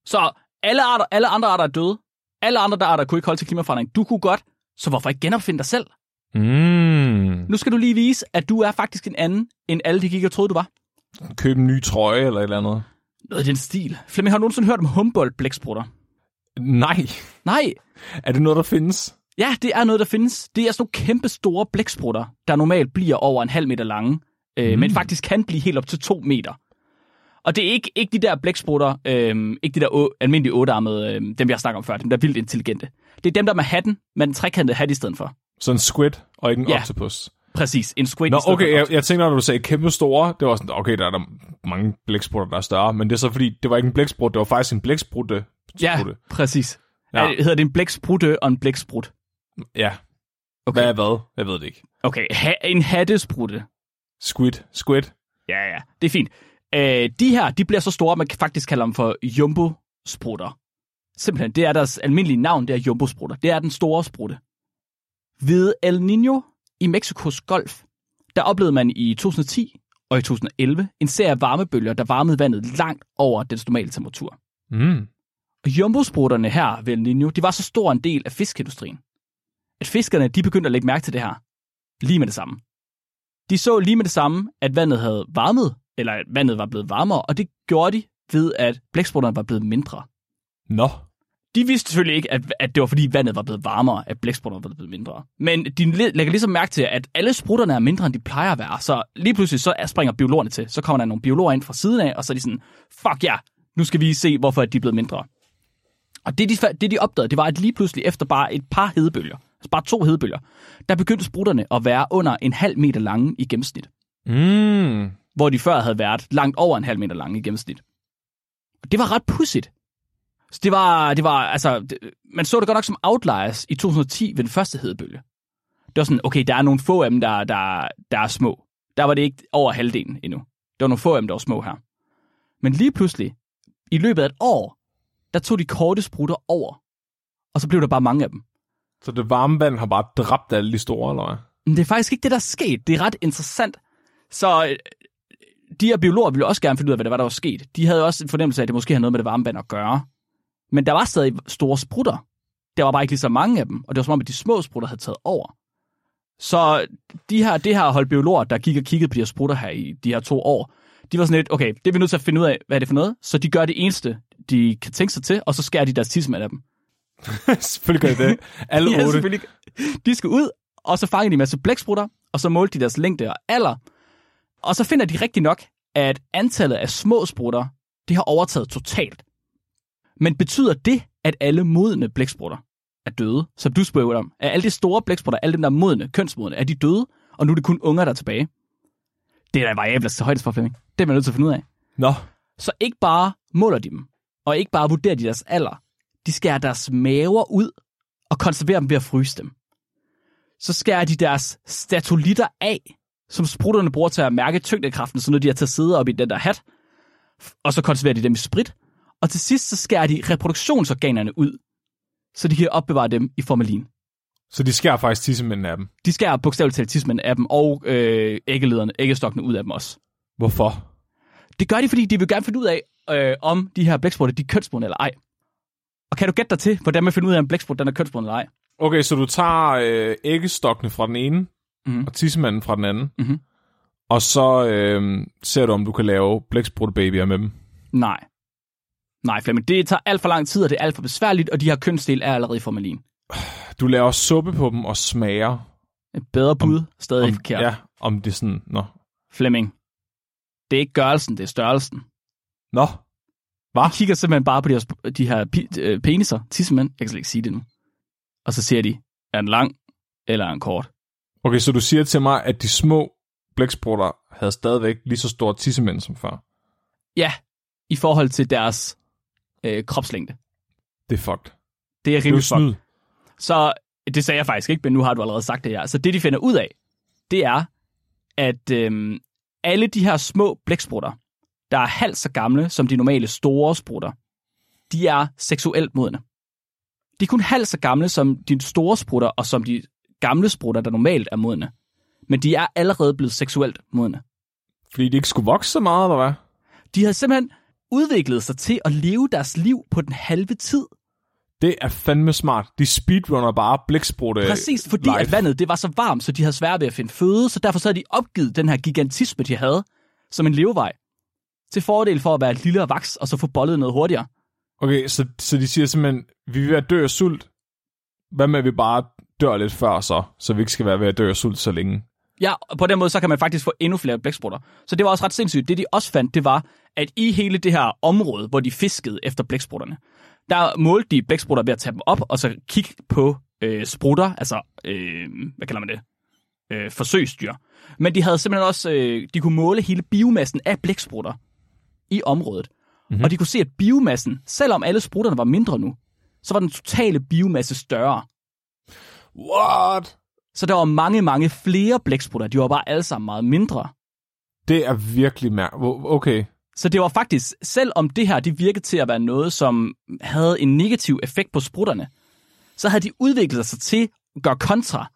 Så alle, arter, alle andre arter er døde. Alle andre der arter kunne ikke holde til klimaforandring. Du kunne godt, så hvorfor ikke genopfinde dig selv? Mm. Nu skal du lige vise, at du er faktisk en anden, end alle de gik og troede, du var. Køb en ny trøje eller et eller andet. Noget i den stil. Flemming, har du nogensinde hørt om Humboldt-blæksprutter? Nej. Nej. Er det noget, der findes? Ja, det er noget, der findes. Det er sådan nogle kæmpe store blæksprutter, der normalt bliver over en halv meter lange, øh, Mm. men faktisk kan blive helt op til to meter. Og det er ikke, ikke de der blæksprutter, øh, ikke de der å, almindelige ottearmede, øh, dem vi har snakket om før, dem der er vildt intelligente. Det er dem, der med hatten, med den trekantede hat i stedet for. Sådan en squid og ikke en Ja. octopus. Præcis, en squid Nå, okay, jeg, jeg tænkte, når du sagde kæmpe store, det var sådan, okay, der er der mange blæksprutter, der er større, men det er så fordi, det var ikke en blæksprut, det var faktisk en blæksprutte. Ja, præcis. Ja. Ja. hedder det en blæksprutte og en blæksprut? Ja. Okay. Hvad er hvad? Jeg ved det ikke. Okay, ha- en hattesprutte. Squid. Squid. Ja, ja, det er fint. Øh, de her, de bliver så store, at man kan faktisk kalde dem for jumbo-sprutter. Simpelthen, det er deres almindelige navn, det er jumbo-sprutter. Det er den store sprutte. Ved El Niño i Mexikos golf, der oplevede man i 2010 og i 2011 en serie af varmebølger, der varmede vandet langt over dens normale temperatur. Mm. Og jumbo-sprutterne her ved El Niño, de var så stor en del af fiskeindustrien, at fiskerne de begyndte at lægge mærke til det her lige med det samme. De så lige med det samme, at vandet havde varmet, eller at vandet var blevet varmere, og det gjorde de ved, at blæksprutterne var blevet mindre. Nå. De vidste selvfølgelig ikke, at, at det var fordi vandet var blevet varmere, at blæksprutterne var blevet mindre. Men de læ- lægger ligesom mærke til, at alle sprutterne er mindre, end de plejer at være. Så lige pludselig så er- springer biologerne til. Så kommer der nogle biologer ind fra siden af, og så er de sådan, fuck ja, yeah, nu skal vi se, hvorfor de er blevet mindre. Og det de, det, de opdagede, det var, at lige pludselig efter bare et par hedebølger, altså bare to hedebølger, der begyndte sprutterne at være under en halv meter lange i gennemsnit. Mm. Hvor de før havde været langt over en halv meter lange i gennemsnit. Og det var ret pudsigt. Så det var, det var, altså, det, man så det godt nok som outliers i 2010 ved den første hedebølge. Det var sådan, okay, der er nogle få af dem, der, der, der er små. Der var det ikke over halvdelen endnu. Der var nogle få af dem, der var små her. Men lige pludselig, i løbet af et år, der tog de korte sprutter over. Og så blev der bare mange af dem. Så det varme vand har bare dræbt alle de store, eller hvad? Men det er faktisk ikke det, der er sket. Det er ret interessant. Så øh, de her biologer ville også gerne finde ud af, hvad det var, der var sket. De havde også en fornemmelse af, at det måske havde noget med det varme vand at gøre. Men der var stadig store sprutter. Der var bare ikke lige så mange af dem, og det var som om, at de små sprutter havde taget over. Så de her, det her hold biologer, der gik og kiggede på de her sprutter her i de her to år, de var sådan lidt, okay, det er vi nødt til at finde ud af, hvad er det for noget. Så de gør det eneste, de kan tænke sig til, og så skærer de deres tidsmand af dem. Selvfølgelig gør I det. Alle Ja, otte. De skal ud, og så fanger de en masse blæksprutter, og så målte de deres længde og alder. Og så finder de rigtig nok, at antallet af små sprutter, det har overtaget totalt. Men betyder det, at alle modne blæksprutter er døde, som du spurgte om? Er alle de store blæksprutter, alle dem, der er modne, kønsmodne, er de døde, og nu er det kun unger, der er tilbage? Det er da variabler til højdes for, Flemming. Det er man nødt til at finde ud af. Nå. Så ikke bare måler de dem, og ikke bare vurderer de deres alder. De skærer deres maver ud og konserverer dem ved at fryse dem. Så skærer de deres statolitter af, som sprutterne bruger til at mærke tyngdekraften, så når de er til at sidde op i den der hat, og så konserverer de dem i sprit. Og til sidst så skærer de reproduktionsorganerne ud, så de kan opbevare dem i formalin. Så de skærer faktisk tissemændene af dem. De skærer bogstaveligt talt tismen af dem, og øh, æggelederne, æggestokkene ud af dem også. Hvorfor? Det gør de, fordi de vil gerne finde ud af, øh, om de her blæksprutter, de er kønsmodne eller ej. Og kan du gætte dig til, hvordan man finder ud af, om blæksprut den er kønsmoden eller ej? Okay, så du tager øh, æggestokkene fra den ene, Mhm. og tissemanden fra den anden, Mhm. og så øh, ser du, om du kan lave blæksprutbabyer med dem. Nej. Nej, Flemming, det tager alt for lang tid, og det er alt for besværligt, og de her kønsdel er allerede i formalin. Du laver suppe på dem og smager. Et bedre bud, stadig Om, forkert. ja, om det er sådan, nå. Flemming, det er ikke gørelsen, det er størrelsen. Nå, De kigger simpelthen bare på de her, de her øh, peniser, tissemænd, jeg kan slet ikke sige det nu. Og så siger de, er den lang eller er den kort? Okay, så du siger til mig, at de små blæksprutter havde stadigvæk lige så store tissemænd som før. Ja, i forhold til deres øh, kropslængde. Det er fucked. Det er Det er rimelig fucked. snyd. Så det sagde jeg faktisk ikke, men nu har du allerede sagt det her. Så det, de finder ud af, det er, at øhm, alle de her små blæksprutter, der er halvt så gamle som de normale store sprutter, de er seksuelt modne. De er kun halvt så gamle som de store sprutter, og som de gamle sprutter, der normalt er modne. Men de er allerede blevet seksuelt modne. Fordi de ikke skulle vokse så meget, eller hvad? De har simpelthen udviklet sig til at leve deres liv på den halve tid. Det er fandme smart. De speedrunner bare blæksprutte Præcis, fordi live. at vandet det var så varmt, så de havde svært ved at finde føde, så derfor så havde de opgivet den her gigantisme, de havde, som en levevej, til fordel for at være et lille og vaks, og så få bollet noget hurtigere. Okay, så, så de siger simpelthen, vi vil være dø af sult. Hvad med, at vi bare dør lidt før så, så vi ikke skal være ved at dø af sult så længe? Ja, og på den måde, så kan man faktisk få endnu flere blæksprutter. Så det var også ret sindssygt. Det, de også fandt, det var, at i hele det her område, hvor de fiskede efter blæksprutterne, der målte de blæksprutter ved at tage dem op, og så kigge på øh, sprutter, altså, øh, hvad kalder man det? Øh, forsøgsdyr. Men de havde simpelthen også, øh, de kunne måle hele biomassen af blæksprutter i området. Mm-hmm. Og de kunne se, at biomassen, selvom alle sprutterne var mindre nu, så var den totale biomasse større. What? Så der var mange, mange flere blæksprutter. De var bare alle sammen meget mindre. Det er virkelig mærkeligt. Okay. Så det var faktisk, selvom det her det virkede til at være noget, som havde en negativ effekt på sprutterne, så havde de udviklet sig til at gøre kontra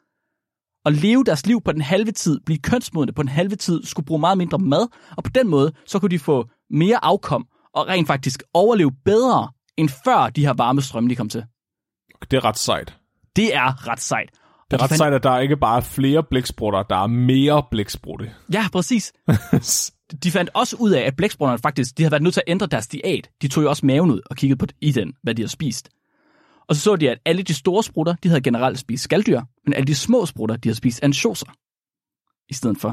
og leve deres liv på den halve tid, blive kønsmodne på den halve tid, skulle bruge meget mindre mad, og på den måde, så kunne de få mere afkom og rent faktisk overleve bedre, end før de her varme strømme, de kom til. Det er ret sejt. Det er ret sejt. Det er ret fandt- sejt, at der ikke bare er flere blæksprutter, der er mere blæksprutte. Ja, præcis. De fandt også ud af, at blæksprutterne faktisk, de havde været nødt til at ændre deres diæt. De tog jo også maven ud og kiggede på i den, hvad de havde spist. Og så så de, at alle de store sprutter, de havde generelt spist skalddyr, men alle de små sprutter, de havde spist ansjoser i stedet for.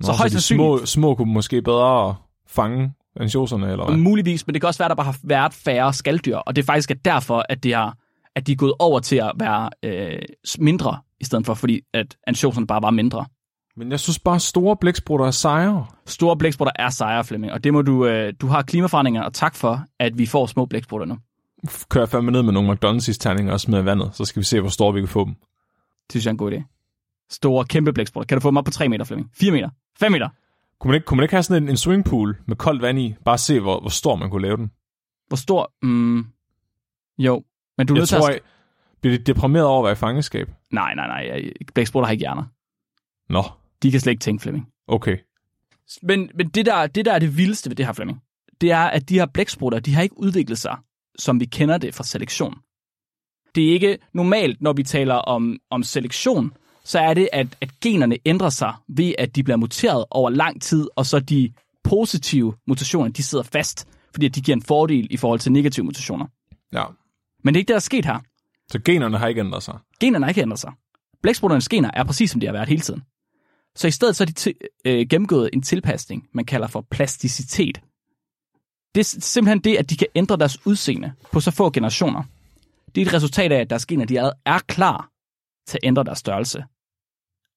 Nå, så, så de små, små kunne måske bedre fange ansjoserne, eller hvad? Muligvis, men det kan også være, at der bare har været færre skalddyr, og det er faktisk derfor, at, det har, at de er gået over til at være øh, mindre, i stedet for, fordi at ansjoserne bare var mindre. Men jeg synes bare, store blæksprutter er sejre. Store blæksprutter er sejre, Flemming, og det må du, øh, du har klimaforandringer, og tak for, at vi får små blæksprutter nu. Kører fandme ned med nogle McDonald's-terninger og smider vandet, så skal vi se, hvor store vi kan få dem. Det synes jeg er en god idé. Store, kæmpe blæksprutter. Kan du få dem op på 3 meter, Flemming? 4 meter? 5 meter? Kunne man ikke, kunne man ikke have sådan en, en swimmingpool med koldt vand i? Bare se, hvor, hvor stor man kunne lave den. Hvor stor? Mm, jo, men du er jeg nødt tror, til at... jeg, bliver de deprimeret over at være i fangeskab? Nej, nej, nej. Blæksprutter har ikke hjerner. Nå, De kan slet ikke tænke, Flemming. okay. Men, men det, der, det, der er det vildeste ved det her, Flemming, det er, at de her blæksprutter, de har ikke udviklet sig, som vi kender det fra selektion. Det er ikke normalt, når vi taler om, om selektion, så er det, at, at generne ændrer sig ved, at de bliver muteret over lang tid, og så de positive mutationer, de sidder fast, fordi de giver en fordel i forhold til negative mutationer. Ja. Men det er ikke det, der er sket her. Så generne har ikke ændret sig. Generne har ikke ændret sig. Blæksprutternes gener er præcis, som de har været hele tiden. Så i stedet så er de øh, gennemgået en tilpasning, man kalder for plasticitet. Det er simpelthen det, at de kan ændre deres udseende på så få generationer. Det er et resultat af, at deres gener de allerede er klar til at ændre deres størrelse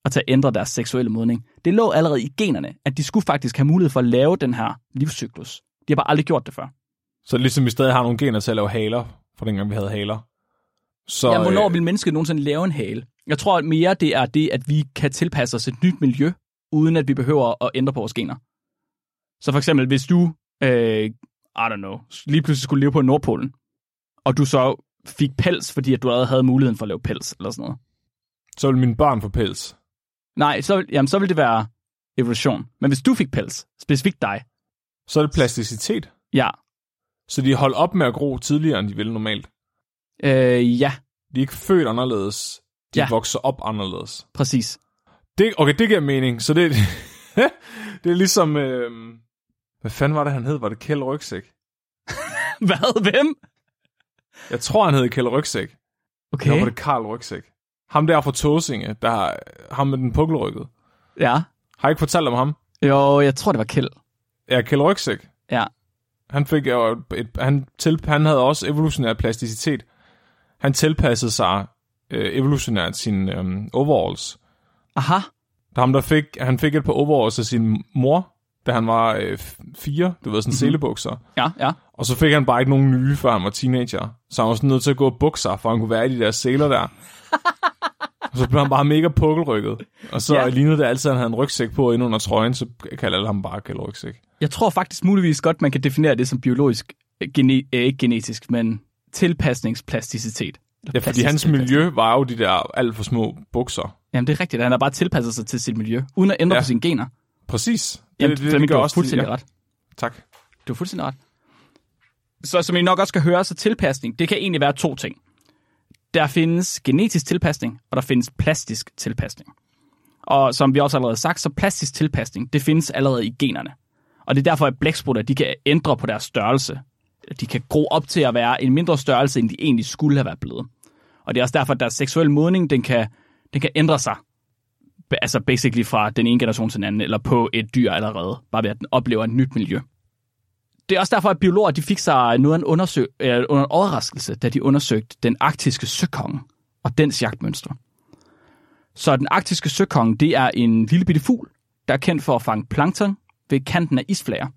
og til at ændre deres seksuelle modning. Det lå allerede i generne, at de skulle faktisk have mulighed for at lave den her livscyklus. De har bare aldrig gjort det før. Så ligesom vi stadig har nogle gener til at lave haler, fra dengang vi havde haler. Så, Ja, hvornår øh, vil mennesket nogensinde lave en hale? Jeg tror at mere, det er det, at vi kan tilpasse os et nyt miljø, uden at vi behøver at ændre på vores gener. Så for eksempel, hvis du, øh, I don't know, lige pludselig skulle leve på Nordpolen, og du så fik pels, fordi at du allerede havde muligheden for at lave pels, eller sådan noget. så vil mine børn få pels. Nej, så, jamen, så vil det være evolution. Men hvis du fik pels, specifikt dig, Så er det plasticitet. ja, Så de holder op med at gro tidligere, end de ville normalt. øh, ja, De er ikke født anderledes. De Ja. vokser op anderledes. præcis. Det, okay, det giver mening. Så det, det er ligesom... Øh, hvad fanden var det, han hed? Var det Kjeld Rygsæk? Hvad? Hvem? Jeg tror, han hed Kjeld Rygsæk. Okay. Nå, var det Karl Rygsæk. Ham der fra Tåsinge, der har, ham med den pukkelrykket. ja. Har jeg ikke fortalt om ham? Jo, jeg tror, det var Kjeld. Ja, Kjeld Rygsæk. Ja, Han, fik jo et, han, til, han havde også evolutionær plasticitet. Han tilpassede sig øh, evolutionært sine øh, overalls. aha, Der ham, der fik, han fik et par overalls af sin mor, da han var øh, fire, du ved, sådan mm-hmm. selebukser. ja, ja. Og så fik han bare ikke nogen nye, før han var teenager. Så han var sådan nødt til at gå og bukke sig, for han kunne være i de der seler der. og så blev han bare mega pukkelrykket. Og så Ja. lignede det altid, at han havde en rygsæk på ind under trøjen, så kalder alle ham bare kalde rygsæk. Jeg tror faktisk muligvis godt, man kan definere det som biologisk, øh, gene, øh, ikke genetisk, men tilpasningsplasticitet. Ja, fordi hans plastisk miljø var jo de der alt for små bukser. Jamen, det er rigtigt. Han har bare tilpasset sig til sit miljø, uden at ændre ja. På sine gener. Præcis. Jamen, det, det, det, gør du har også fuldstændig ja. ret. Tak. Du har fuldstændig ret. Så som I nok også skal høre, så tilpasning, det kan egentlig være to ting. Der findes genetisk tilpasning, og der findes plastisk tilpasning. Og som vi også allerede har sagt, så plastisk tilpasning, det findes allerede i generne. Og det er derfor, at blæksprutter, de kan ændre på deres størrelse. De kan gro op til at være en mindre størrelse, end de egentlig skulle have været blevet. Og det er også derfor, at deres seksuelle modning, den kan, den kan ændre sig. Altså basically fra den ene generation til den anden, eller på et dyr allerede, bare ved at den oplever et nyt miljø. Det er også derfor, at biologer de fik sig noget af en, undersøg, eller under en overraskelse, da de undersøgte den arktiske søkonge og dens jagtmønstre. Så den arktiske søkonge, det er en lille bitte fugl, der er kendt for at fange plankton ved kanten af isflager.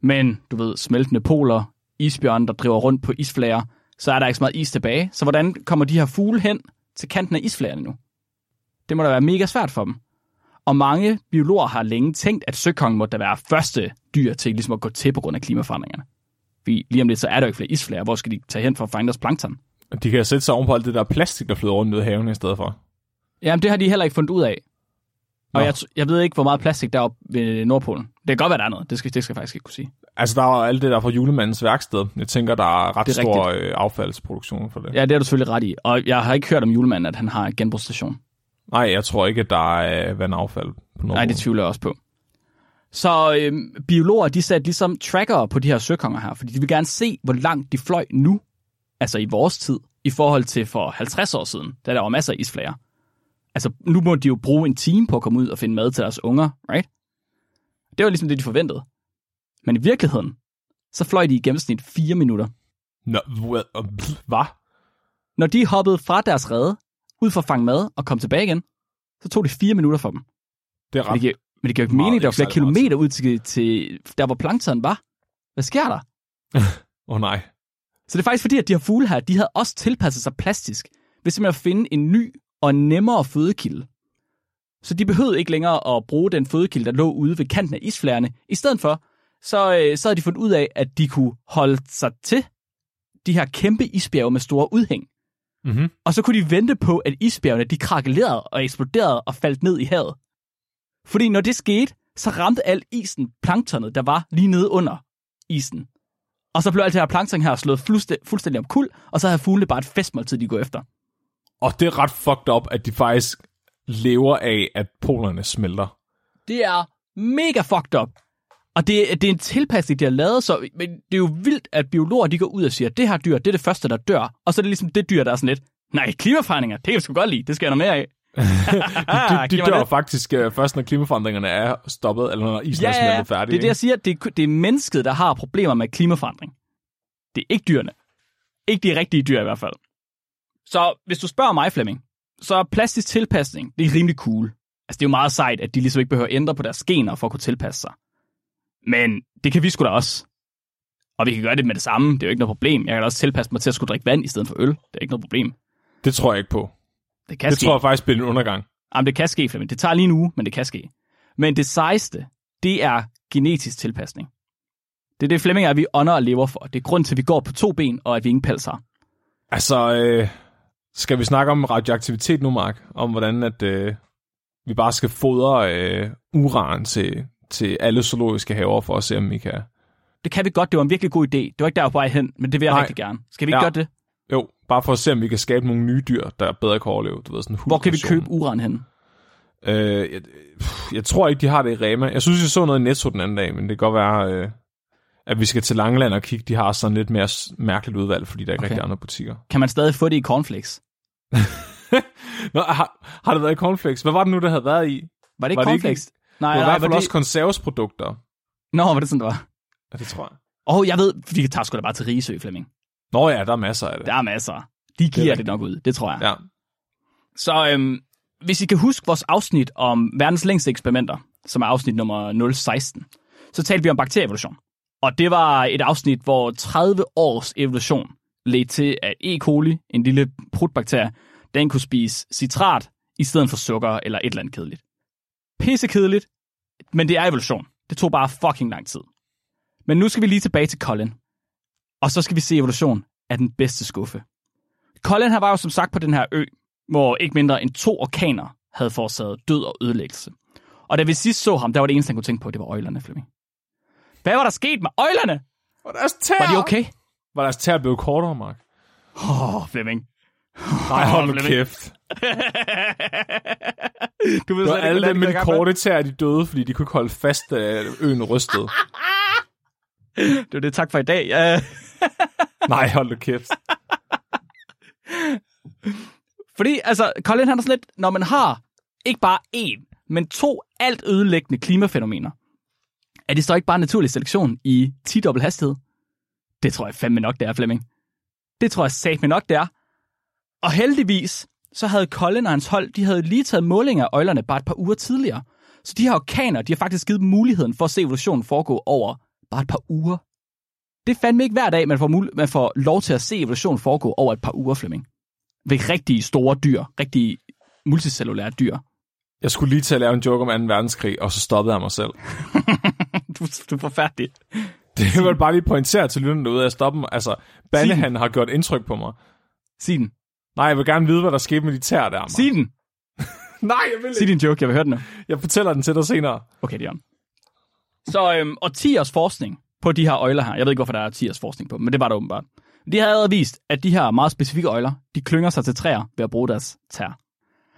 Men, du ved, smeltende poler, isbjørn, der driver rundt på isflager, så er der ikke så meget is tilbage. Så hvordan kommer de her fugle hen til kanten af isflagerne nu? Det må da være mega svært for dem. Og mange biologer har længe tænkt, at søkongen måtte da være første dyr til ligesom at gå til på grund af klimaforandringerne. Fordi lige om lidt, så er der jo ikke flere isflager. Hvor skal de tage hen for at fange deres plankton? De kan sætte sig oven på alt det der plastik, der flyder rundt ud i haven i stedet for. Jamen, det har de heller ikke fundet ud af. Og jeg, jeg ved ikke, hvor meget plastik der er oppe ved Nordpolen. Det kan godt være, der er noget. Det skal, det skal jeg faktisk ikke kunne sige. Altså, der er jo alt det der fra julemandens værksted. Jeg tænker, der er ret Det er stor øh, affaldsproduktion for det. Ja, det er du selvfølgelig ret i. Og jeg har ikke hørt om julemanden, at han har en genbrugsstation. Nej, jeg tror ikke, at der er øh, vandaffald på. Nej, det tvivler jeg også på. Så øhm, biologer, de satte ligesom trackere på de her søkonger her, fordi de vil gerne se, hvor langt de fløj nu, altså i vores tid, i forhold til for 50 år siden, da der var masser af isflager. Altså, nu må de jo bruge en time på at komme ud og finde mad til deres unger, right? Det var ligesom det, de forventede. Men i virkeligheden, så fløj de i gennemsnit 4 minutter. Nå, hvad? Når de hoppede fra deres rede, ud for at fange mad og kom tilbage igen, så tog det 4 minutter for dem. Det er Men ret. det giver, men det giver ikke mening, der var flere kilometer ud til, til der, hvor plankton var. Hvad sker der? Åh oh, nej. Så det er faktisk fordi, at de her fugle her, de havde også tilpasset sig plastisk, ved simpelthen at finde en ny og nemmere fødekilde. Så de behøvede ikke længere at bruge den fødekilde, der lå ude ved kanten af isflærene. I stedet for, så, øh, så havde de fundet ud af, at de kunne holde sig til de her kæmpe isbjerge med store udhæng. Mm-hmm. Og så kunne de vente på, at isbjergene de krakelerede og eksploderede og faldt ned i havet. Fordi når det skete, så ramte alt isen planktonet, der var lige nede under isen. Og så blev alt det her plankton her slået fuldstæ- fuldstændig om kul, og så havde fuglene bare et festmåltid, de går efter. Og det er ret fucked up, at de faktisk lever af, at polerne smelter. Det er mega fucked up. Og det, det er en tilpasning, de har lavet, så men det er jo vildt, at biologer de går ud og siger, at det her dyr, det er det første, der dør. Og så er det ligesom det dyr, der er sådan lidt, nej, klimaforandringer, det kan vi sgu godt lide, det skal jeg noget mere af. De, de mig dør det. faktisk uh, først, når klimaforandringerne er stoppet, eller når isen Ja, er smeltet færdig. det er det, jeg siger. Det, er- det er mennesket, der har problemer med klimaforandring. Det er ikke dyrene. Ikke de rigtige dyr i hvert fald. Så hvis du spørger mig, Flemming, så er plastisk tilpasning, det er rimelig cool. Altså, det er jo meget sejt, at de ligesom ikke behøver at ændre på deres gener for at kunne tilpasse sig. Men det kan vi sgu da også. Og vi kan gøre det med det samme. Det er jo ikke noget problem. Jeg kan da også tilpasse mig til at skulle drikke vand i stedet for øl. Det er ikke noget problem. det tror jeg ikke på. Det kan Det ske. tror jeg faktisk bliver en undergang. Jamen, det kan ske, Flemming. Det tager lige en uge, men det kan ske. Men det sejeste, det er genetisk tilpasning. Det er det, Flemming er, vi ånder og lever for. Det er grund til, at vi går på to ben, og at vi ingen pels har. Altså, øh, skal vi snakke om radioaktivitet nu, Mark? Om hvordan at øh, vi bare skal fodre øh, uran til, til alle zoologiske haver for at se, om vi kan... Det kan vi godt. Det var en virkelig god idé. Det var ikke der, på vej hen, men det vil jeg Nej. rigtig gerne. Skal vi ikke Ja. gøre det? Jo, bare for at se, om vi kan skabe nogle nye dyr, der bedre kan overleve. Du ved, sådan Hvor kan vi købe uran hen? Øh, jeg, jeg tror ikke, de har det i Rema. Jeg synes, jeg så noget i Netto den anden dag, men det kan godt være, øh, at vi skal til Langeland og kigge. De har sådan lidt mere mærkeligt udvalg, fordi der er ikke okay. rigtig andre butikker. Kan man stadig få det i cornflakes? Nå, har, har det været i cornflakes? Hvad var det nu, der havde været i? Var det ikke Var det ikke- cornflakes? Nej, Det var i nej, hvert fald også det... konservesprodukter. Nå, var det sådan, det var? Ja, det tror jeg. Åh, oh, jeg ved, vi tager sgu da bare til Risø, Flemming. Nå ja, der er masser af det. Der er masser. De giver det, rigtigt. nok ud, det tror jeg. Ja. Så øhm, hvis I kan huske vores afsnit om verdens længste eksperimenter, som er afsnit nummer 016, så talte vi om bakterieevolution. Og det var et afsnit, hvor 30 års evolution ledte til, at E. coli, en lille prutbakterie, den kunne spise citrat i stedet for sukker eller et eller andet kedeligt. Pisse kedeligt, men det er evolution. Det tog bare fucking lang tid. Men nu skal vi lige tilbage til Colin. Og så skal vi se evolution af den bedste skuffe. Colin her var jo som sagt på den her ø, hvor ikke mindre end to orkaner havde forårsaget død og ødelæggelse. Og da vi sidst så ham, der var det eneste, han kunne tænke på, det var øjlerne, Flemming. Hvad var der sket med øjlerne? Var deres tær? Var de okay? Var deres tær blevet kortere, Mark? Åh, oh, Flemming. Nej, hold nu kæft. du ved Det var alle dem med de korte tær, de døde, fordi de kunne ikke holde fast, da øen rystede. Det var det, tak for i dag. Nej, hold nu kæft. fordi, altså, Colin han er sådan lidt, når man har ikke bare én, men to alt ødelæggende klimafænomener, er det så ikke bare naturlig selektion i 10 dobbelt hastighed? Det tror jeg fandme nok, det er, Flemming. Det tror jeg satme nok, det er. Og heldigvis, så havde Colin og hans hold, de havde lige taget målinger af øjlerne bare et par uger tidligere. Så de her orkaner, de har faktisk givet dem muligheden for at se evolutionen foregå over bare et par uger. Det fandme ikke hver dag, man får, mul- man får lov til at se evolutionen foregå over et par uger, Flemming. Ved rigtig store dyr, rigtig multicellulære dyr. Jeg skulle lige til at lave en joke om 2. verdenskrig, og så stoppede jeg mig selv. Du, du er forfærdelig. Det vil jeg bare lige pointere til lytterne derude, at stoppe mig. Altså, Bannehan har gjort indtryk på mig. Sig den. Nej, jeg vil gerne vide, hvad der skete med de tær der. Sig den. Nej, jeg vil Sig ikke. din joke, jeg vil høre den nu. Jeg fortæller den til dig senere. Okay, Dion. Så øhm, årtiers forskning på de her øjler her, jeg ved ikke, hvorfor der er årtiers forskning på dem, men det var der åbenbart. De har allerede vist, at de her meget specifikke øjler, de klynger sig til træer ved at bruge deres tær.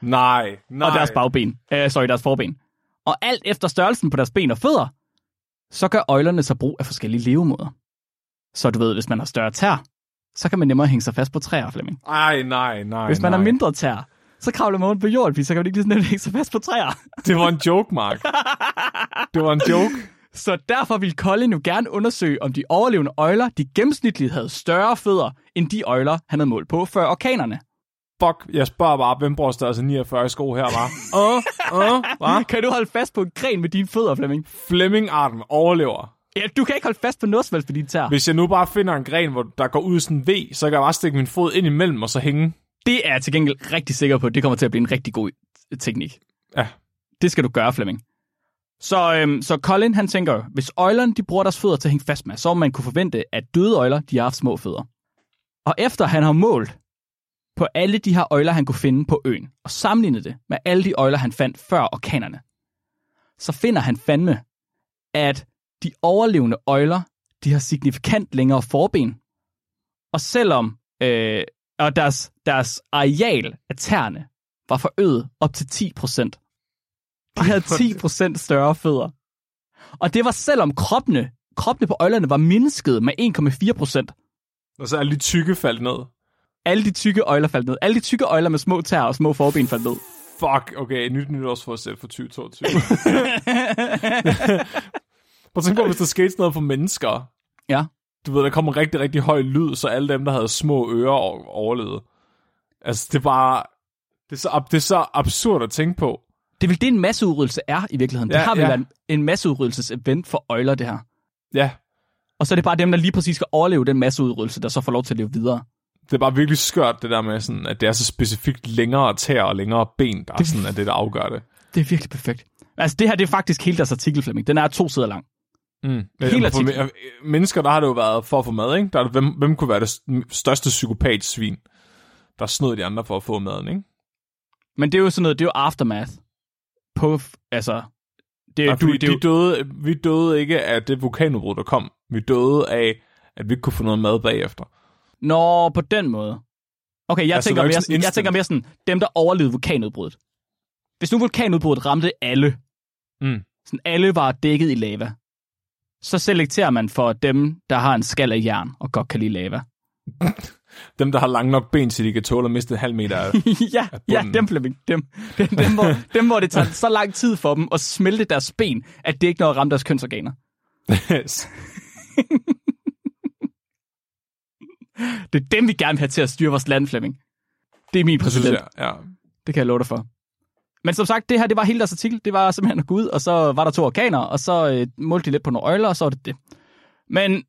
Nej, nej. Og deres bagben. Øh, sorry, deres forben. Og alt efter størrelsen på deres ben og fødder, så gør øjlerne sig brug af forskellige levemåder. Så du ved, hvis man har større tær, så kan man nemmere hænge sig fast på træer, Flemming. Ej, nej, nej, Hvis man nej. har mindre tær, så kravler man rundt på jorden, fordi så kan man ikke lige så nemt hænge sig fast på træer. Det var en joke, Mark. Det var en joke. Så derfor ville Colin jo gerne undersøge, om de overlevende øjler, de gennemsnitligt havde større fødder, end de øjler, han havde målt på før orkanerne. Fuck, jeg spørger bare, hvem bruger størrelse 49 i sko her, var? Åh, åh, hvad? Kan du holde fast på en gren med dine fødder, Flemming? Fleming-arten overlever. Ja, du kan ikke holde fast på noget som helst med dine tær. Hvis jeg nu bare finder en gren, hvor der går ud sådan en V, så kan jeg bare stikke min fod ind imellem og så hænge. Det er jeg til gengæld rigtig sikker på, at det kommer til at blive en rigtig god teknik. Ja. Det skal du gøre, Flemming. Så, øhm, så Colin, han tænker hvis øjlerne de bruger deres fødder til at hænge fast med, så må man kunne forvente, at døde øjler, de har haft små fødder. Og efter han har målt på alle de her øjler, han kunne finde på øen, og sammenlignede det med alle de øjler, han fandt før orkanerne, så finder han fandme, at de overlevende øjler, de har signifikant længere forben. Og selvom øh, og deres, deres areal af tæerne var forøget op til 10%. De havde 10% større fødder. Og det var selvom kroppene, kroppene på øjlerne var mindsket med 1,4%. Og så er lidt tykke faldt ned. Alle de tykke øjler faldt ned. Alle de tykke øjler med små tær og små forben faldt ned. Fuck, okay, nyt nytårsforsæt for 2022. Prøv at tænke på, hvis der skete sådan noget for mennesker. Ja. Du ved, der kommer en rigtig, rigtig høj lyd, så alle dem, der havde små ører, overlevede. Altså, det bare... Det er, så, det er så absurd at tænke på. Det er vel det, en masseudryddelse er i virkeligheden. Ja, det har vel ja. været en, en masseudryddelsesevent for øjler, det her. Ja, Og så er det bare dem, der lige præcis skal overleve den masseudryddelse, der så får lov til at leve videre. Det er bare virkelig skørt, det der med, sådan, at det er så specifikt længere tæer og længere ben, der er sådan, at det, der afgør det. Det er virkelig perfekt. Altså, det her det er faktisk hele deres artikel, Flemming. Den er to sider lang. Mm. Hele for artiklen. me- mennesker, der har det jo været for at få mad, ikke? Der er, det- hvem, hvem kunne være det største psykopatsvin, der snød de andre for at få maden, ikke? Men det er jo sådan noget, det er jo aftermath. På, altså, det, Nej, du, det jo, de døde, vi døde ikke af det vulkanudbrud, der kom. Vi døde af, at vi ikke kunne få noget mad bagefter. Nå, på den måde. Okay, jeg, Altså, tænker, er mere, sådan jeg tænker mere sådan, dem der overlevede vulkanudbruddet. Hvis nu vulkanudbruddet ramte alle, Mm. sådan alle var dækket i lava, så selekterer man for dem, der har en skal af jern og godt kan lide lava. Dem, der har lange nok ben, så de kan tåle at miste en halv meter af ja, ja, bunden. dem, Flemming, dem. Dem, dem, hvor, dem, hvor det tager så lang tid for dem at smelte deres ben, at det ikke når at ramme deres kønsorganer. Det er dem, vi gerne vil have til at styre vores land, Flemming. Det er min Det præsident. jeg, ja. Det kan jeg love dig for. Men som sagt, det her det var hele deres artikel. Det var simpelthen at gå ud, og så var der to orkaner, og så øh, målte de lidt på nogle øjler, og så var det det. Men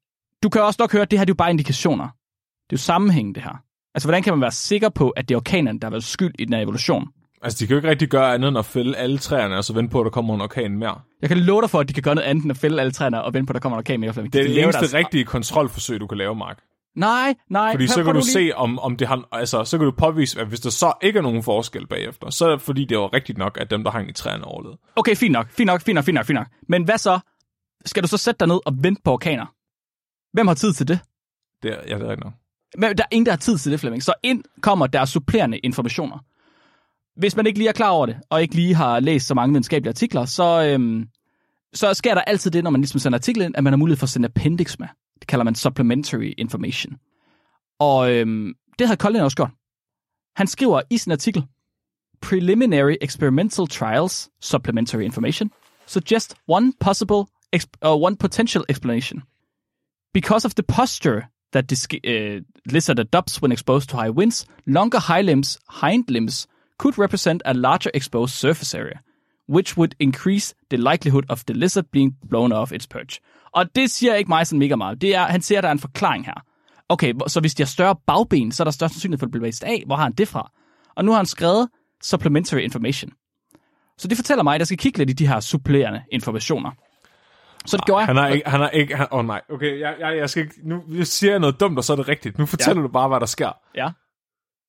du kan også nok høre, at det her det er jo bare indikationer. Det er jo sammenhæng, det her. Altså, hvordan kan man være sikker på, at det er orkanerne, der har været skyld i den her evolution? Altså, de kan jo ikke rigtig gøre andet end at fælde alle træerne, og så vente på, at der kommer en orkan mere. Jeg kan love dig for, at de kan gøre noget andet end at fælde alle træerne og vente på, at der kommer en orkan mere. Flemming. Det er De det eneste deres- rigtige kontrolforsøg, du kan lave, Mark. Nej, nej. Fordi så kan du lige- se, om, om det har, altså, så kan du påvise, at hvis der så ikke er nogen forskel bagefter, så er det fordi, det var rigtigt nok, at dem, der hang i træerne overlevede. Okay, fint nok, fint nok, fint nok, fint nok, fint nok. Men hvad så? Skal du så sætte dig ned og vente på orkaner? Hvem har tid til det? Det er, ja, det er rigtigt nok. Men der er ingen, der har tid til det, Flemming. Så ind kommer der supplerende informationer. Hvis man ikke lige er klar over det, og ikke lige har læst så mange videnskabelige artikler, så, øhm, så sker der altid det, når man ligesom sender artiklen ind, at man har mulighed for at sende appendix med. Kalder man supplementary information. Og øhm, det havde Colin også gjort. Han skriver i sin artikel, Preliminary experimental trials, supplementary information, suggest one possible, exp- uh, one potential explanation. Because of the posture that this uh, lizard adopts when exposed to high winds, longer high limbs, hind limbs could represent a larger exposed surface area, which would increase the likelihood of the lizard being blown off its perch. Og det siger ikke mig sådan mega meget. Det er, han siger, at der er en forklaring her. Okay, så hvis de har større bagben, så er der størst sandsynlighed for, at det bliver blæst af. Hvor har han det fra? Og nu har han skrevet supplementary information. Så det fortæller mig, at jeg skal kigge lidt i de her supplerende informationer. Så det gjorde jeg. Han har ikke, han har ikke, han, oh nej, okay, jeg, jeg, jeg skal ikke, nu siger jeg noget dumt, og så er det rigtigt. Nu fortæller ja. du bare, hvad der sker. Ja.